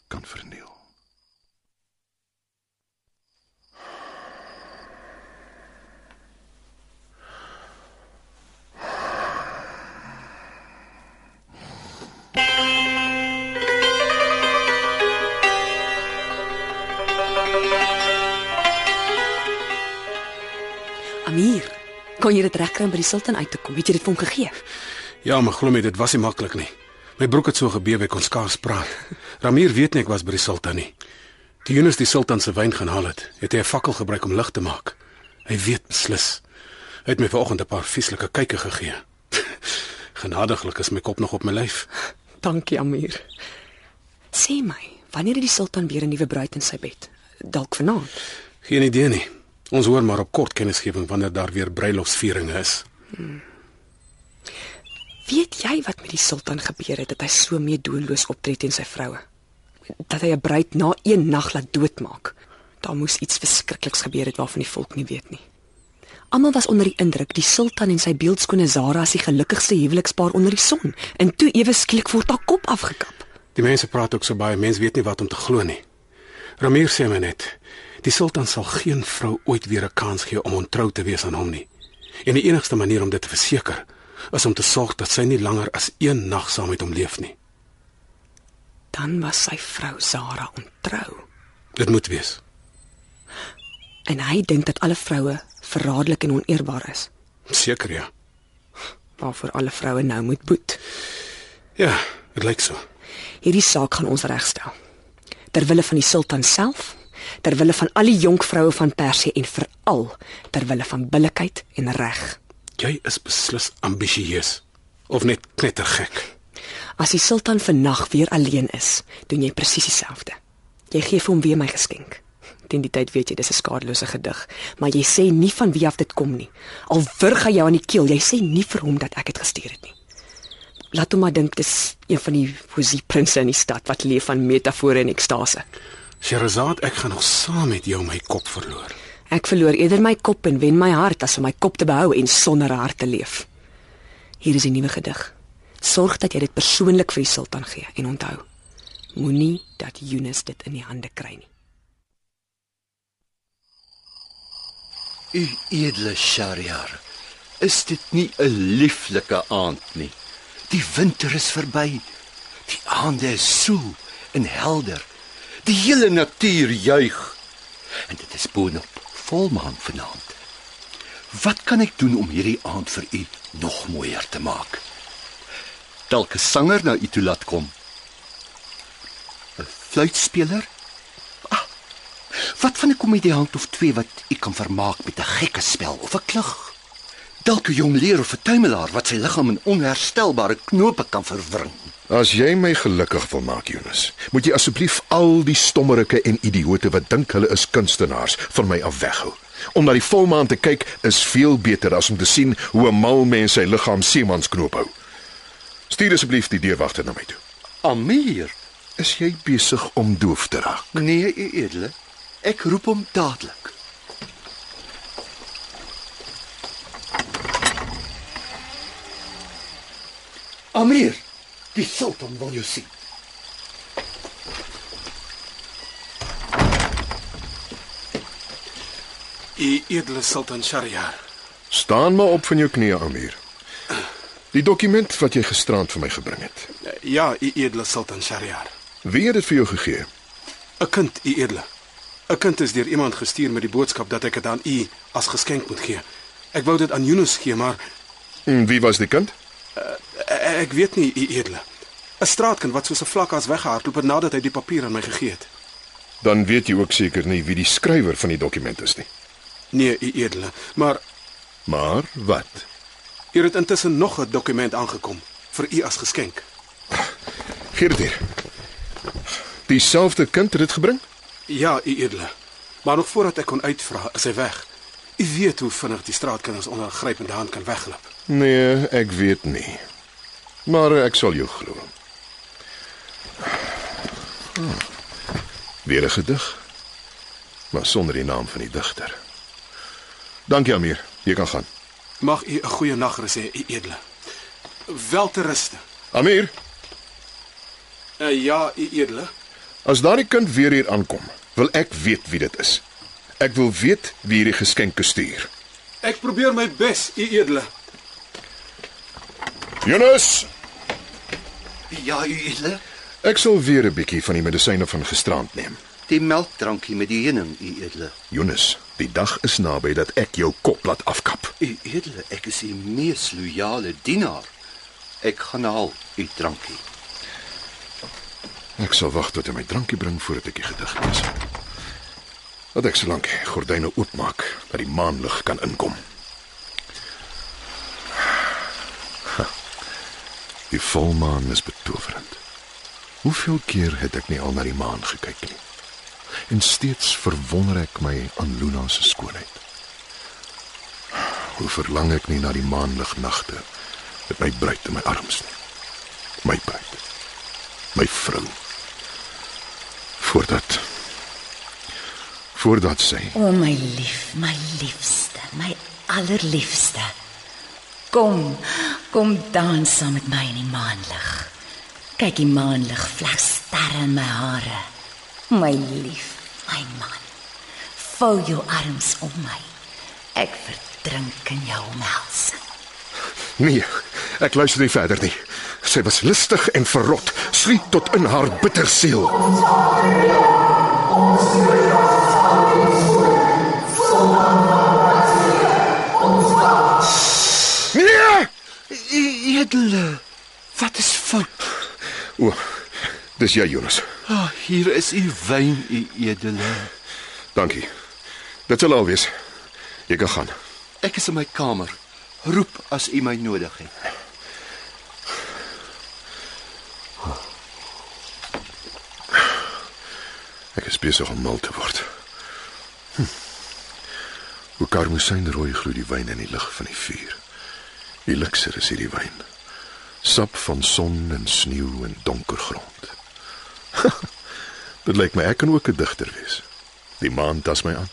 kan verniel. Amir, kon jy dit regkry om by die sultan uit te kom? Het jy dit vir hom gegee? Ja, maar glo my, dit was nie maklik nie. My broek het so gebewe ek kon skaars praat. Ramir weet nie ek was by die sultan nie. Toe Yunus die sultan se wyn gaan haal het, het hy 'n fakkel gebruik om lig te maak. Hy weet beslis. Hy het my vanoggend 'n paar vieslike kykke gegee. Genadiglik is my kop nog op my lyf. Dankie, Amir. Sê my, wanneer het die sultan weer 'n nuwe bruid in sy bed? Dalk vanaand. Geen idee nie. Ons hoor maar op kort kennisgewing wanneer daar weer bruilofsvieringe is. Weet jy wat met die sultan gebeur het dat hy so meedoenloos optree teen sy vroue? Dat hy 'n bruid na een nag laat doodmaak. Daar moes iets verskrikliks gebeur het waarvan die volk nie weet nie. Almal was onder die indruk die sultan en sy beeldskone Zara is die gelukkigste huwelikspaar onder die son, en toe ewe skielik word haar kop afgekap. Die mense praat ook so baie, mense weet nie wat om te glo nie. Ramir sê my net, die sultan sal geen vrou ooit weer 'n kans gee om ontrou te wees aan hom nie. En die enigste manier om dit te verseker, is om te sorg dat sy nie langer as een nag saam met hom leef nie. Dan was sy vrou Zara ontrou. Dit moet wees. En hy dink dat alle vroue verraderlik en oneerbaar is, Seker ja. waarvoor alle vroue nou moet boet. Ja, dit lyk so. Hierdie saak gaan ons regstel. Ter wille van die sultan self, ter wille van al die jonk vroue van Persië en veral ter wille van billikheid en reg. Jy is beslis ambisieus of net knettergek. As die sultan vannag weer alleen is, doen jy presies dieselfde. Jy gee vir hom weer my geskenk. Teen die tyd weet jy dis 'n skadelose gedig, maar jy sê nie van wie af dit kom nie. Al wurg hy jou aan die keel, jy sê nie vir hom dat ek dit gestuur het nie. Laat hom maar dink dis een van die poesieprinse in die stad wat leef van metafore en ekstase. Sherazad, ek gaan nog saam met jou my kop verloor. Ek verloor eerder my kop en wen my hart as om my kop te behou en sonder 'n hart te leef. Hier is 'n nuwe gedig. Sorg dat jy dit persoonlik vir die sultan gee en onthou, moenie dat Yunus dit in die hande kry nie. U edele Shariar, is dit nie 'n lieflike aand nie? Die winter is verby. Die aande is soel en helder. Die hele natuur juig. En dit is boonop volmaan vanaand. Wat kan ek doen om hierdie aand vir u nog mooier te maak? Dalk 'n sanger na u toe laat kom. 'n Fluitspeler? Ah, wat van 'n komediant of twee wat u kan vermaak met 'n gekke spel of 'n klug? Dalk 'n jong leer of 'n tuimelaar wat sy liggaam in onherstelbare knope kan verwring. As jy my gelukkig wil maak, Jonas, moet jy asseblief al die stommerike en idioote wat dink hulle is kunstenaars van my af weghou. Om na die volmaan te kyk is veel beter as om te sien hoe 'n mal mens sy liggaam seemansknoop hou. Stuur asseblief die deurwagter na my toe. Amir, Is jy besig om doof te raak? nee, u edele. Ek roep hom dadelik. Amir, die sultan wil jou sien. U edele sultan Shahryar. Staan maar op van jou knieë, Amir. Die dokument wat jy gisterand vir my gebring het. Ja, u edele sultan Shahryar. Wie het dit vir jou gegee? 'n Kind, u edele. 'n Kind is deur iemand gestuur met die boodskap dat ek dit aan u as geskenk moet gee. Ek wou dit aan Yunus gee, maar En wie was die kind? E- ek weet nie, u edele. 'n Straatkind wat soos 'n vlakkas weggehardloop het nadat hy die papier aan my gegee het. Dan weet jy ook seker nie wie die skrywer van die dokument is nie. Nee, u edele, maar Maar wat? hier het intussen nog 'n dokument aangekom vir u as geskenk. Gee dit hier. Dieselfde kind het dit gebring? Ja, u edele. Maar nog voordat ek kon uitvra, is hy weg. U weet hoe vinnig die straatkinders onder 'n grypende hand kan wegloop. Nee, ek weet nie. Maar ek sal jou glo. Hmm. Weer 'n gedig. Maar sonder die naam van die digter. Dankie Amir, jy kan gaan. Mag u 'n goeie nagrus hê, u edele. Wel te ruste. Amir, Uh, ja, u edele. as daardie kind weer hier aankom, wil ek weet wie dit is. Ek wil weet wie hierdie geskenke stuur. Ek probeer my bes, u edele. Jonas, Ja, u edele. ek sal weer 'n bietjie van die medisyne van gisterand neem. Die melkdrankie met die heuning, u edele. Jonas, die dag is naby dat ek jou kop laat afkap. U edele, ek is u mees loyale dienaar. Ek gaan haal u drankie. Ek sal wag tot hy my drankie bring voordat ek die gedig lees. Laat ek solank gordyne oopmaak dat die maanlig kan inkom. Die volmaan is betowerend. Hoeveel keer het ek nie al na die maan gekyk nie? En steeds verwonder ek my aan Luna se skoonheid. Hoe verlang ek nie na die maanlig nagte met my bruid in my arms nie. My bruid. My vrou. Voordat voordat sy O oh, my lief, my liefste, my allerliefste. Kom, kom dans saam met my in die maanlig. Kyk die maanlig vleg sterre in my hare. My lief, my man. Vou jou arms om my. Ek verdrink in jou omhelsing. Nee, ek luister nie verder nie. Sy was listig en verrot, sliep tot in haar bitter siel. Nee! Edele, wat is fout? O, dis jy Jonas. Ah, oh, hier is u wyn, u edele. Dankie. Dit sal al wees. Jy kan gaan. Ek is in my kamer. Roep as u my nodig het. Ek is besig om mal te word. Hm. Hoe karmosyn rooi gloei die wyn in die lig van die vuur. Luksur is hierdie wyn. Sap van son en sneeu en donker grond. Dit lyk my ek kan ook 'n digter wees. Die maan tas my aan.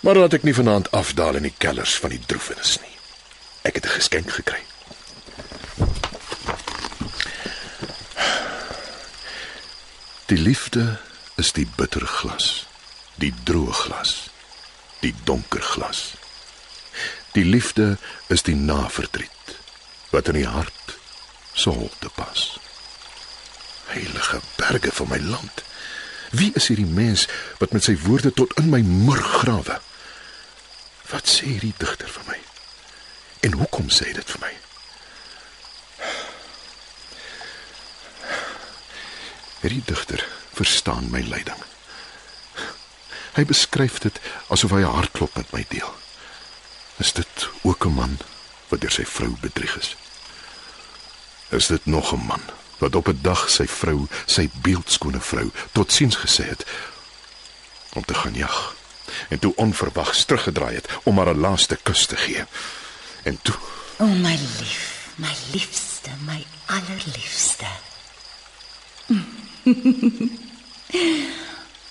Maar laat ek nie vanaand afdaal in die kellers van die droefenis nie. Ek het 'n geskenk gekry. Die liefde is die bitter glas, die droë glas, die donker glas. Die liefde is die naverdriet wat in die hart sou te pas. Heilige berge van my land. Wie is hierdie mens wat met sy woorde tot in my murg grawe? Wat sê hierdie digter vir my? En hoekom sê hy dit vir my? Hierdie digter verstaan my lyding. Hy beskryf dit asof hy 'n hartklop met my deel. Is dit ook 'n man wat deur sy vrou bedrieg is? Is dit nog 'n man wat op 'n dag sy vrou, sy beeldskone vrou, tot siens gesê het om te gaan jag en toe onverwags teruggedraai het om haar 'n laaste kus te gee. En toe, O oh, my lief, my liefste, my allerliefste.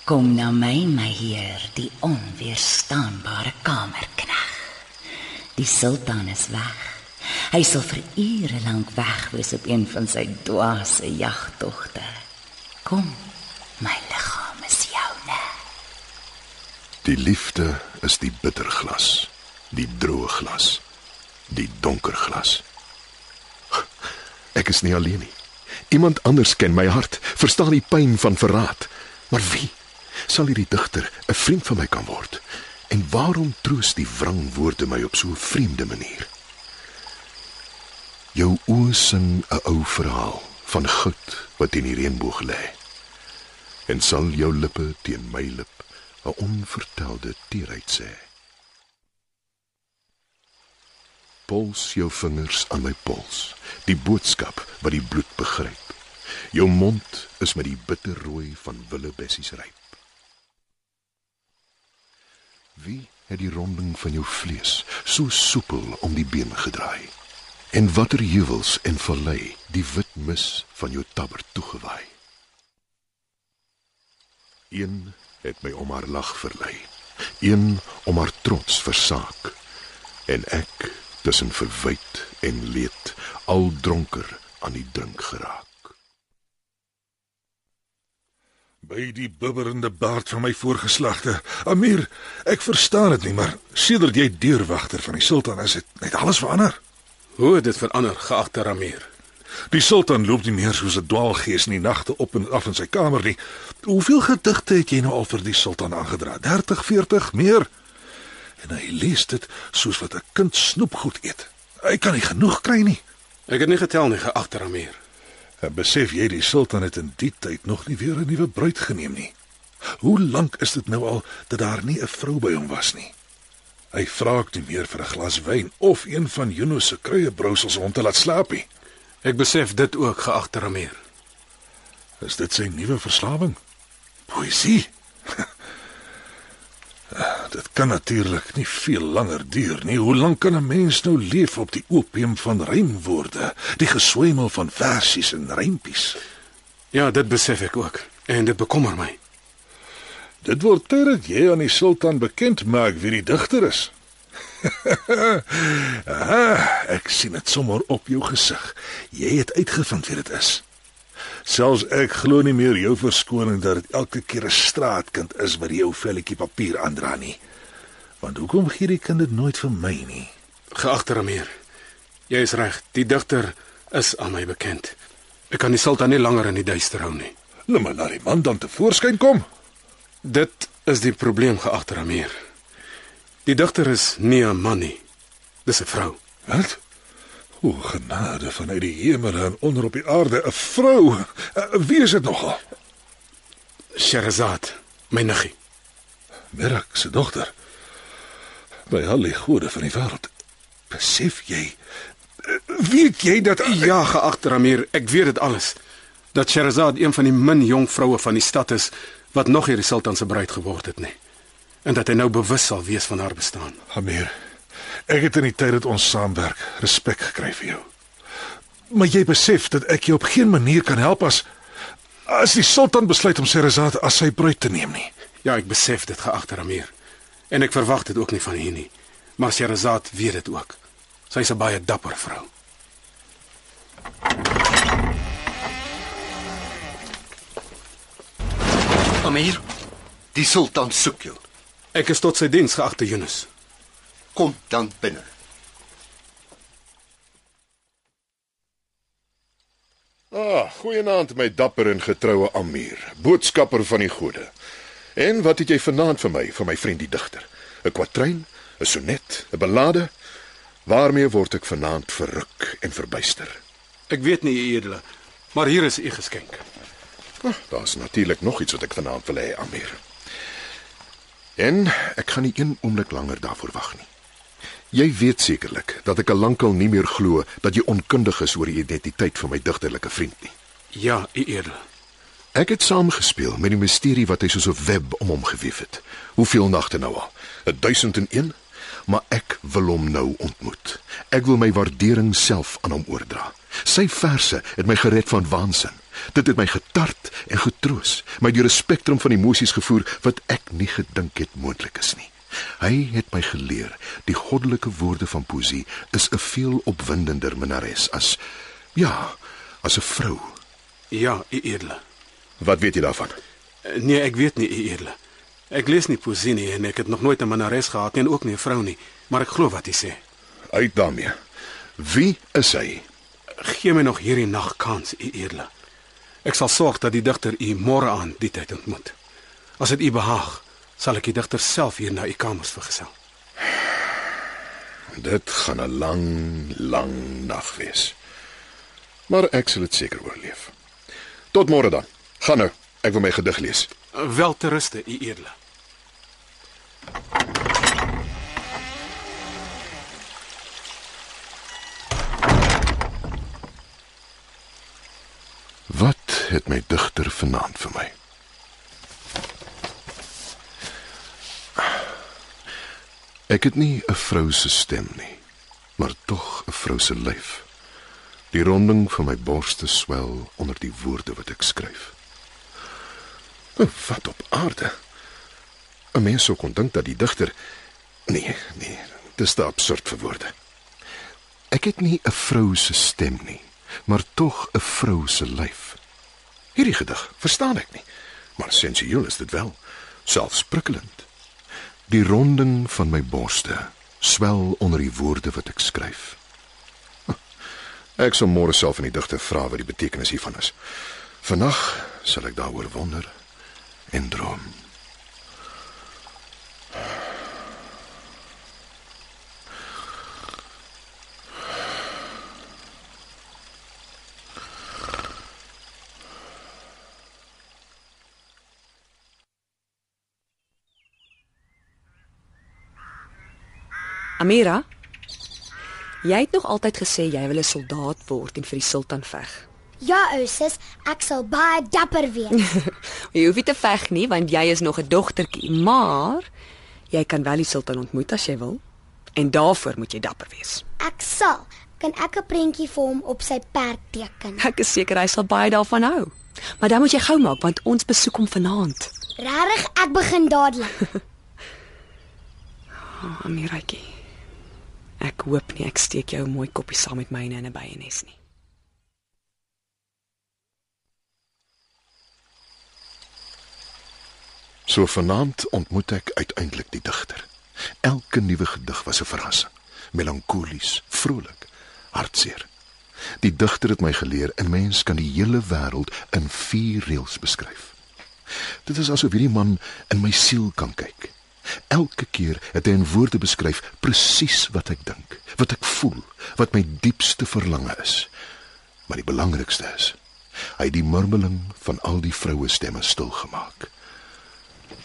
Kom nou my, my heer, die onweerstaanbare kamerkneg. Die sultan is weg. Hy sal vir ure lank weg wees op een van sy dwaase jagtogte. Kom, my liggaam is joune. die liefde is die bitter glas, die droë glas, die donker glas. Ek is nie alleen nie. Iemand anders ken my hart, verstaan die pyn van verraad. Maar wie sal hierdie digter 'n vriend van my kan word? En waarom troos die wrang woorde my op so 'n vreemde manier? Jou oë sing 'n ou verhaal van goud wat in die reënboog lê. En sal jou lippe teen my lip 'n onvertelde teerheid sê. Pols jou vingers aan my pols, die boodskap wat die bloed begryp. Jou mond is met die bitterrooi van willebessies ryp. Wie het die ronding van jou vlees so soepel om die been gedraai? En watter heuwels en vallei die wit mis van jou tabber toegewaai? Een het my om haar lag verlei, een om haar trots versaak, en ek tussen verwyd en leed al dronker aan die drink geraak. By die bibberende baard van my voorgeslagte. Amir, ek verstaan dit nie, maar sedert jy deurwagter van die sultan is, het net alles verander. Hoe het dit verander, geagte Ramir? Die sultan loop nie meer soos 'n dwaalgees in die nagte op en af in sy kamer nie. Hoeveel gedigte het jy nou al vir die sultan aangedra? 30, 40, meer? En hy lees dit soos wat 'n kind snoepgoed eet. Hy kan nie genoeg kry nie. Ek het nie getel nie, geagte Ramir. En besef jy die sultan het in die tyd nog nie weer 'n nuwe bruid geneem nie. Hoe lank is dit nou al dat daar nie 'n vrou by hom was nie? Hy vra ek nie meer vir 'n glas wyn of een van Juno se kruiebrousels om te laat slaap nie. Ek besef dit ook, geagte Ramir. Is dit sy nuwe verslawing? Poesie. dit kan natuurlik nie veel langer duur nie. Hoe lank kan 'n mens nou leef op die opium van rymwoorde, die geswemel van versies en rympies? Ja, dit besef ek ook en dit bekommer my. Dit word tyd dat jy aan die sultan bekend maak wie die digter is. Aha, ek sien dit sommer op jou gesig. Jy het uitgevind wie dit is. Selfs ek glo nie meer jou verskoning dat dit elke keer 'n straatkind is wat jou velletjie papier aandra nie. Want hoekom gee die kind dit nooit vir my nie? Geagte Ramir, jy is reg. Die digter is aan my bekend. Ek kan die sultan nie langer in die duister hou nie. Nou maar laat die man dan tevoorskyn kom. Dit is die probleem geagte Ramir. Die digter is nie 'n man nie. Dis 'n vrou. Wat? O, genade vanuit die hemel en onder op die aarde, 'n vrou. Uh, wie is dit nogal? Sherazad, my niggie. Merak se dogter. By al die gode van die wêreld. Besef jy? Uh, weet jy dat Ja, geagte Ramir, ek weet dit alles. Dat Sherazad een van die min jong vroue van die stad is wat nog hierdie sultan se bruid geword het nie. En dat hy nou bewus sal wees van haar bestaan. Amir, ek het in die tyd dat ons saamwerk respek gekry vir jou. Maar jy besef dat ek jou op geen manier kan help as as die sultan besluit om Sherazad as sy bruid te neem nie. Ja, ek besef dit geagte Ramir. En ek verwag dit ook nie van u nie. Maar Sherazad weet dit ook. Sy's 'n baie dapper vrou. Amir, die sultan soek jou. Ek is tot sy diens geagte Yunus. Kom dan binne. Ah, goeienaand my dapper en getroue Amir, boodskapper van die gode. En wat het jy vanaand vir my, vir my vriend die digter? 'n Kwatryn, 'n sonnet, 'n ballade? Waarmee word ek vanaand verruk en verbuister? Ek weet nie edele, maar hier is u geskenk. Ah, Daar's natuurlik nog iets wat ek vanaand wil hê, Amir. En ek gaan nie een oomblik langer daarvoor wag nie. Jy weet sekerlik dat ek al lankal nie meer glo dat jy onkundig is oor die identiteit van my digterlike vriend nie. Ja, u edele. Ek het saamgespeel met die misterie wat hy soos 'n web om hom gewewe het. Hoeveel nagte nou al? 1001? Maar ek wil hom nou ontmoet. Ek wil my waardering self aan hom oordra. Sy verse het my gered van waansin. Dit het my getart en getroos, my deur 'n spektrum van emosies gevoer wat ek nie gedink het moontlik is nie. Hy het my geleer die goddelike woorde van poesie is 'n veel opwindender minares as ja, as 'n vrou. Ja, u edele. Wat weet jy daarvan? Nee, ek weet nie u edele. Ek lees nie poesie nie en ek het nog nooit 'n minnares gehad nie en ook nie 'n vrou nie, maar ek glo wat hy sê. Uit daarmee. Wie is hy? Gee my nog hierdie nag kans, u edele. Ek sal sorg dat die digter u môre aan die tyd ontmoet. As dit u behaag, sal ek die digter self hier na u kamers vergesel. Dit gaan 'n lang, lang nag wees. Maar ek sal dit seker oorleef. Tot môre dan. Gaan nou. Ek wil my gedig lees. Wel te ruste, u edele. Wat het my digter vanaand vir my? Ek het nie 'n vrou se stem nie, maar tog 'n vrou se lyf. Die ronding van my borste swel onder die woorde wat ek skryf. Oh, wat op aarde. 'n Mens sou kon dink dat die digter nee, nee, dis te absurd vir woorde. Ek het nie 'n vrou se stem nie, maar tog 'n vrou se lyf. Hierdie gedig verstaan ek nie, maar sensueel is dit wel, selfs prikkelend. Die ronding van my borste swel onder die woorde wat ek skryf. Ek sal môre self aan die digter vra wat die betekenis hiervan is. Vannag sal ek daaroor wonder en droom. Amira, jy het nog altyd gesê jy wil 'n soldaat word en vir die sultan veg. Ja, ou sis, ek sal baie dapper wees. Jy hoef nie te veg nie want jy is nog 'n dogtertjie, maar jy kan wel die sultan ontmoet as jy wil. En daarvoor moet jy dapper wees. Ek sal. Kan ek 'n prentjie vir hom op sy perd teken? Ek is seker hy sal baie daarvan hou. Maar dan moet jy gou maak want ons besoek hom vanaand. Regtig, ek begin dadelik. Oh, Amiratjie. Ek hoop nie ek steek jou mooi koppie saam met myne in 'n byenes nie. So vanaand ontmoet ek uiteindelik die digter. Elke nuwe gedig was 'n verrassing. Melankolies, vrolik, hartseer. Die digter het my geleer 'n mens kan die hele wêreld in vier reëls beskryf. Dit is asof hierdie man in my siel kan kyk. Elke keer het hy in woorde beskryf presies wat ek dink, wat ek voel, wat my diepste verlange is. Maar die belangrikste is, hy het die murmeling van al die vroue stemme stil gemaak.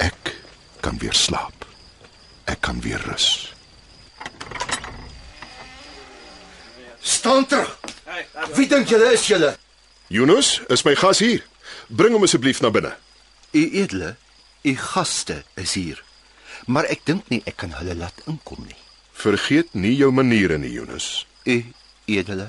Ek kan weer slaap. Ek kan weer rus. Staan terug. Wie dink julle is julle? Yunus, is my gas hier. Bring hom asseblief na binne. U edele, u gaste is hier. Maar ek dink nie ek kan hulle laat inkom nie. Vergeet nie jou maniere nie, Yunus. U edele,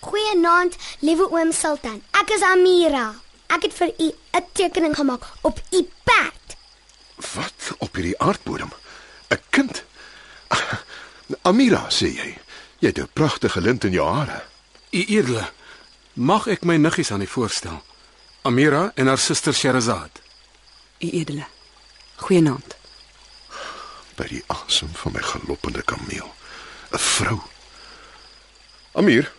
Goeienaand, liewe oom Sultan. Ek is Amira. Ek het vir u 'n tekening gemaak op u perd. Wat op hierdie aardbodem? 'n Kind? Amira, sê jy. Jy het 'n pragtige lint in jou hare. U edele, mag ek my niggies aan u voorstel? Amira en haar suster Sherazad. U edele. Goeienaand. by die asem van my galoppende kameel. 'n Vrou. Amir,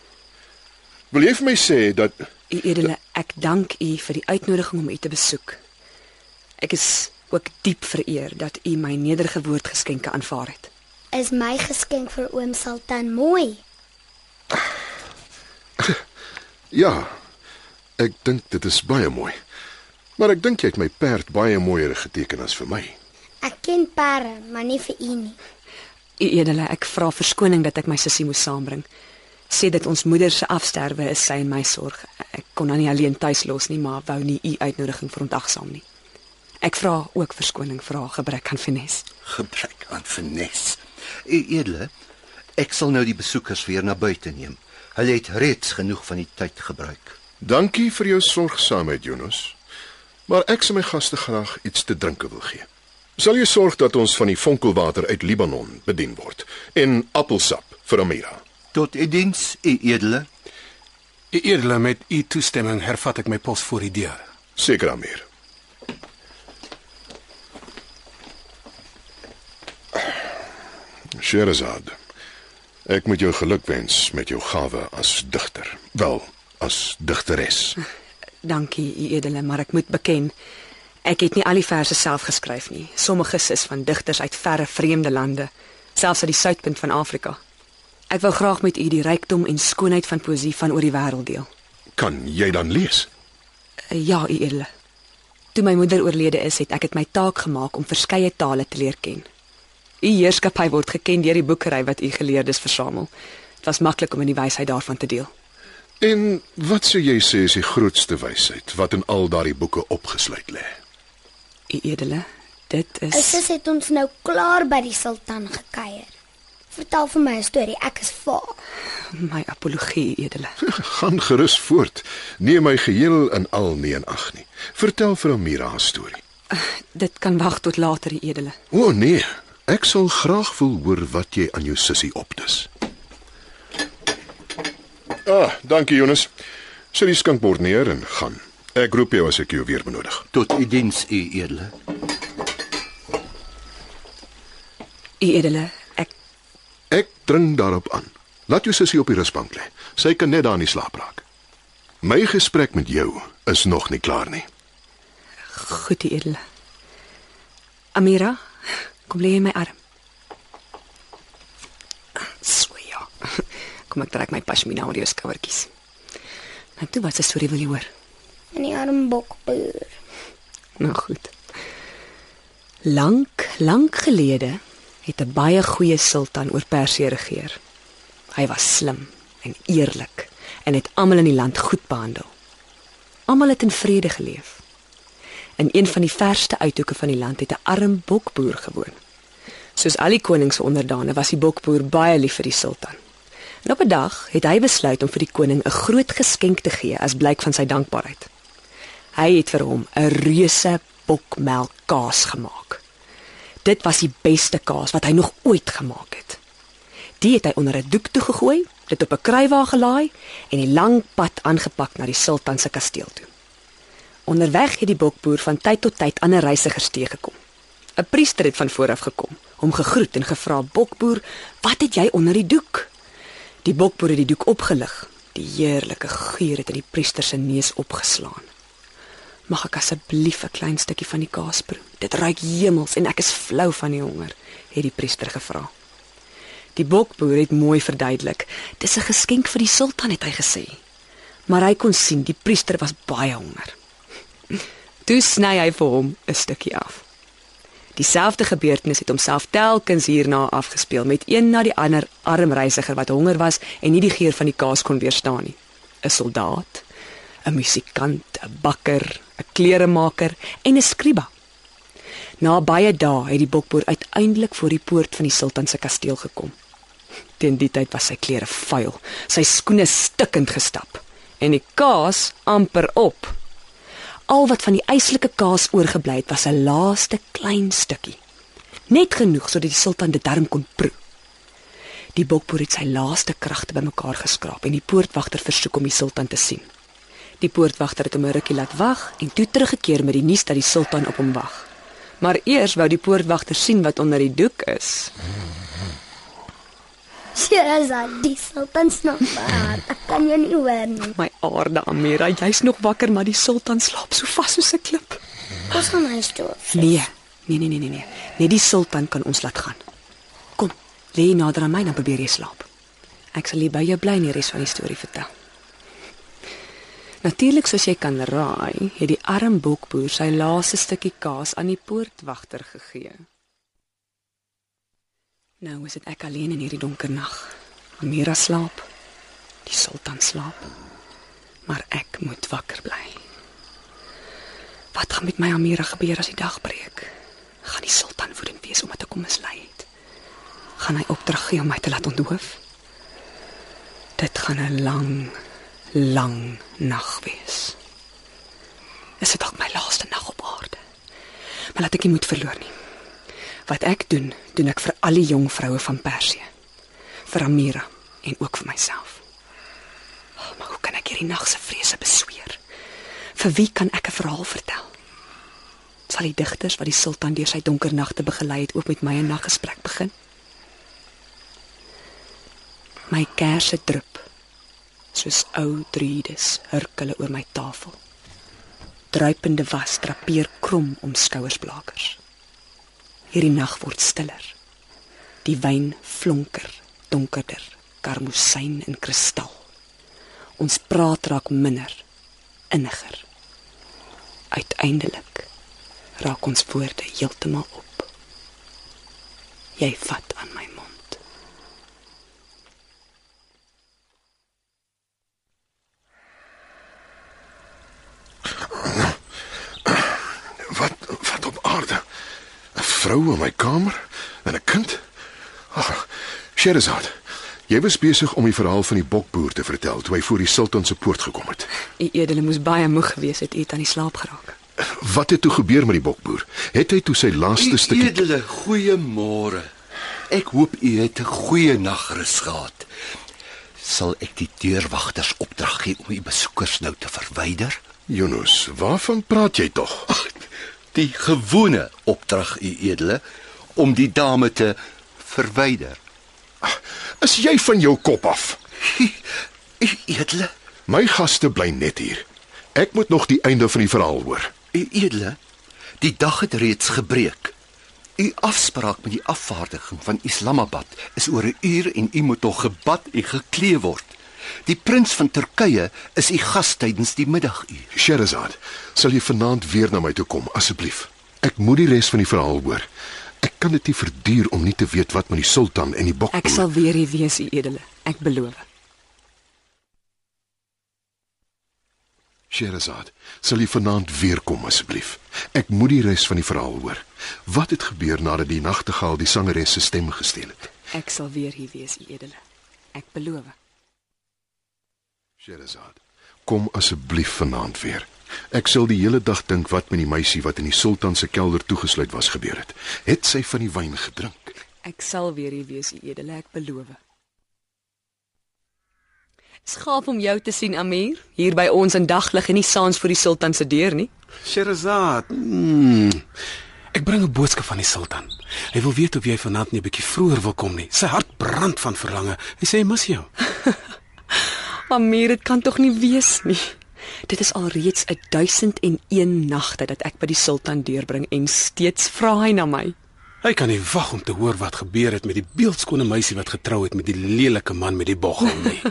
wil jy vir my sê dat U edele, ek dank u vir die uitnodiging om u te besoek. Ek is ook diep vereer dat u my nederige woordgeskenke aanvaar het. Is my geskenk vir oom Sultan mooi? ja, ek dink dit is baie mooi. Maar ek dink jy het my perd baie mooier geteken as vir my. Ek ken perde, maar nie vir u nie. U edele, ek vra verskoning dat ek my sussie moes saambring. Sê dit ons moeder se afsterwe is sy en my sorg. Ek kon haar nie alleen tuis los nie, maar wou nie u uitnodiging verontagsaam nie. Ek vra ook verskoning vir haar gebrek aan finesse. gebrek aan finesse. U edele, ek sal nou die besoekers weer na buite neem. Hulle het reeds genoeg van die tyd gebruik. Dankie vir jou sorgsaamheid, Yunus. Maar ek sal my gaste graag iets te drinke wil gee. Sal jy sorg dat ons van die fonkelwater uit Libanon bedien word en appelsap vir Amira? Tot u diens, u edele. U edele met u toestemming hervat ek my pos voor die deur. Seker Amir. Sherazad. Ek moet jou gelukwens met jou gawe as digter. Wel, as digteres. Dankie, u edele, maar ek moet beken ek het nie al die verse self geskryf nie. Sommiges is van digters uit verre vreemde lande, selfs uit die suidpunt van Afrika. Ek wou graag met u die rykdom en skoonheid van poësie van oor die wêreld deel. Kan jy dan lees? Uh, Ja, u edele. Toe my moeder oorlede is, het ek dit my taak gemaak om verskeie tale te leer ken. U heerskappy word geken deur die boekery wat u geleerdes versamel. Dit was maklik om in die wysheid daarvan te deel. En wat sou jy sê is die grootste wysheid wat in al daardie boeke opgesluit lê? U edele, dit is sis het ons nou klaar by die sultan gekuier. Vertel vir my 'n storie, ek is vaar. my apologie, edele. Gaan gerus voort. Neem my geheel in al nie in ag nie. Vertel vir Amira haar storie. Dit kan wag tot later, edele. O oh, nee, ek sal graag wil hoor wat jy aan jou sussie opdis. Ah, dankie Jonas. Sit die skinkbord neer en gaan. Ek roep jou as ek jou weer benodig. Tot u diens, u edele. U edele, ek Ek dring daarop aan. Laat jou sussie op die rusbank lê. Sy kan net daar nie slaap raak. My gesprek met jou is nog nie klaar nie. goed, u edele. Amira, kom lê in my arm. So ja. Kom ek trek my pashmina oor jou skouertjies. Nou toe wat se storie wil jy hoor? In die arm bokboer. Nou goed. Lank, Lank gelede het 'n baie goeie sultan oor Persië regeer. Hy was slim en eerlik en het almal in die land goed behandel. Almal het in vrede geleef. In een van die verste uithoeke van die land het 'n arm bokboer gewoon. Soos al die konings se onderdane was die bokboer baie lief vir die sultan. En op 'n dag het hy besluit om vir die koning 'n groot geskenk te gee as blyk van sy dankbaarheid. Hy het vir hom 'n reuse bokmelkkaas gemaak. Dit was die beste kaas wat hy nog ooit gemaak het. Die het hy onder 'n doek toegegooi, dit op 'n kruiwa gelaai en die lang pad aangepak na die sultan se kasteel toe. Onderweg het die bokboer van tyd tot tyd ander reisigers teëgekom. 'n Priester het van voor af gekom, hom gegroet en gevra: "Bokboer, wat het jy onder die doek?" Die bokboer het die doek opgelig. Die heerlike geur het in die priester se neus opgeslaan. Mag ek asseblief 'n klein stukkie van die kaas proe? Dit ruik hemels en ek is flou van die honger, het die priester gevra. Die bokboer het mooi verduidelik. Dis 'n geskenk vir die sultan het hy gesê. Maar hy kon sien die priester was baie honger. Toe sny hy vir hom 'n stukkie af. Dieselfde gebeurtenis het homself telkens hierna afgespeel met een na die ander arm reisiger wat honger was en nie die geur van die kaas kon weerstaan nie. 'n Soldaat, 'n musikant, 'n bakker, 'n kleremaker en 'n skriba. Na baie dae het die bokboer uiteindelik voor die poort van die sultan se kasteel gekom. Teen die tyd was sy klere vuil, sy skoene stikkend gestap en die kaas amper op. Al wat van die eislike kaas oorgebly het, was 'n laaste klein stukkie. Net genoeg sodat die sultan dit darm kon proe. Die bokboer het sy laaste kragte bymekaar geskraap en die poortwagter versoek om die sultan te sien. Die poortwagter het hom 'n rukkie laat wag en toe teruggekeer met die nuus dat die sultan op hom wag. Maar eers wou die poortwagter sien wat onder die doek is. Sherazad, die sultan snap maar. Ek kan jou nie hoor nie. My aarde Amira, jy's nog wakker, maar die sultan slaap so vas soos 'n klip. Ons gaan huis toe. Nee, nee nee nee nee nee. Net die sultan kan ons laat gaan. Kom, lê nader aan my dan probeer jy slaap. Ek sal hier by jou bly en die res van die storie vertel. Natuurlik soos jy kan raai, het die arm bokboer sy laaste stukkie kaas aan die poortwagter gegee. Nou is dit ek alleen in hierdie donker nag. Amira slaap. Die sultan slaap. Maar ek moet wakker bly. Wat gaan met my Amira gebeur as die dag breek? Gaan die sultan woedend wees omdat ek hom mislei het? Gaan hy opdrag gee om my te laat onthoof? Dit gaan 'n lang, lang nag wees. Is dit dalk my laaste nag op aarde? Maar laat ek nie moed verloor nie. Wat ek doen, doen ek vir al die jong vroue van Persië. Vir Amira en ook vir myself. Oh, maar hoe kan ek hierdie nag se vrese besweer? Vir wie kan ek 'n verhaal vertel? Sal die digters wat die sultan deur sy donker nagte begelei het ook met my 'n naggesprek begin? My kersse drup soos ou druides hurkele oor my tafel. Druipende was drapeer krom om skouersblakers. Hierdie nag word stiller. Die wyn flonker, donkerder, karmosyn en kristal. Ons praat raak minder, inniger. Uiteindelik raak ons woorde heeltemal op. Jy vat aan my mond. Wat wat op aarde? 'n Vrou in my kamer en 'n kind? Ag, Sherazad. Jy was besig om die verhaal van die bokboer te vertel toe hy voor die sultan se poort gekom het. U edele moes baie moeg gewees het, u het aan die slaap geraak. Wat het toe gebeur met die bokboer? Het hy toe sy laaste stukkie Edele, goeiemôre. Ek hoop u het 'n goeie nagrus gehad. Sal ek die deurwagters opdrag gee om die besoekers nou te verwyder? Yunus, waarvan praat jy tog? Die gewone opdrag, u edele, om die dame te verwyder. Is jy van jou kop af? U edele, My gaste bly net hier. Ek moet nog die einde van die verhaal hoor. u edele, die dag het reeds gebreek. U afspraak met die afvaardiging van Islamabad is oor 'n uur en u moet nog gebad en geklee word. Die prins van Turkye is u gas tydens die middaguur. Sherazad, sal jy vanaand weer na my toe kom asseblief? Ek moet die res van die verhaal hoor. Ek kan dit nie verduur om nie te weet wat met die sultan en die bok. Ek sal weer hier wees, u edele. Ek beloof. Sherazad, sal jy vanaand weer kom asseblief? Ek moet die res van die verhaal hoor. Wat het gebeur nadat die nagtegaal die sangeres se stem gesteel het? Ek sal weer hier wees, u edele. Ek beloof. Sherazad, kom asseblief vanaand weer. Ek sal die hele dag dink wat met die meisie wat in die sultan se kelder toegesluit was gebeur het. Het sy van die wyn gedrink? Ek sal weer hier wees, edele. Ek beloof. Skaaf om jou te sien, Amir, hier by ons in daglig en nie saans voor die sultan se deur nie. Sherazad. Mm, ek bring 'n boodskap van die sultan. Hy wil weet of jy vanaand nie 'n bietjie vroeër wil kom nie. Sy hart brand van verlange. Hy sê hy mis jou. Amir, dit kan tog nie wees nie. Dit is alreeds 'n 1001 nagte dat ek by die sultan deurbring en steeds vra hy na my. Hy kan nie wag om te hoor wat gebeur het met die beeldskone meisie wat getrou het met die lelike man met die boggel nie.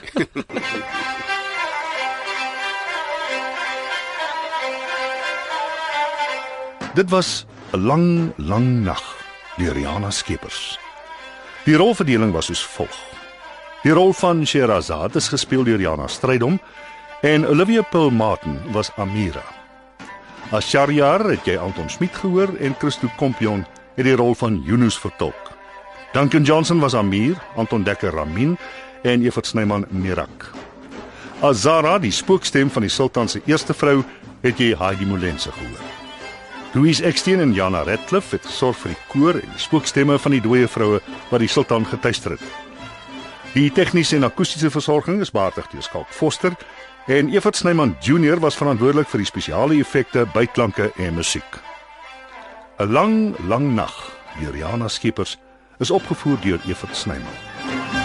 Dit was 'n lang, lang nag deur Riana Skeepers. Die rolverdeling was soos volg. Die rol van Sherazad is gespeel deur Jana Strydom en Olivia Pearl Martin was Amira. As Shariar het jy Anton Smit gehoor en Christo Kompion het die rol van Yunus vertolk. Duncan Johnson was Amir, Anton Dekker Ramin en Evert Snyman Mirak. Azara, die spookstem van die sultan se eerste vrou, het jy Heidi Molense gehoor. Louise Eksteen en Jana Radcliffe het gesorg vir die koor en die spookstemme van die dooie vroue wat die sultan getuister het. Die tegniese en akoestiese versorging is behartig deur Skalk Foster en Evert Snyman Junior was verantwoordelik vir die spesiale effekte, byklanke en musiek. 'n Lang, lang nag deur Jana Skeepers is opgevoer deur Evert Snyman.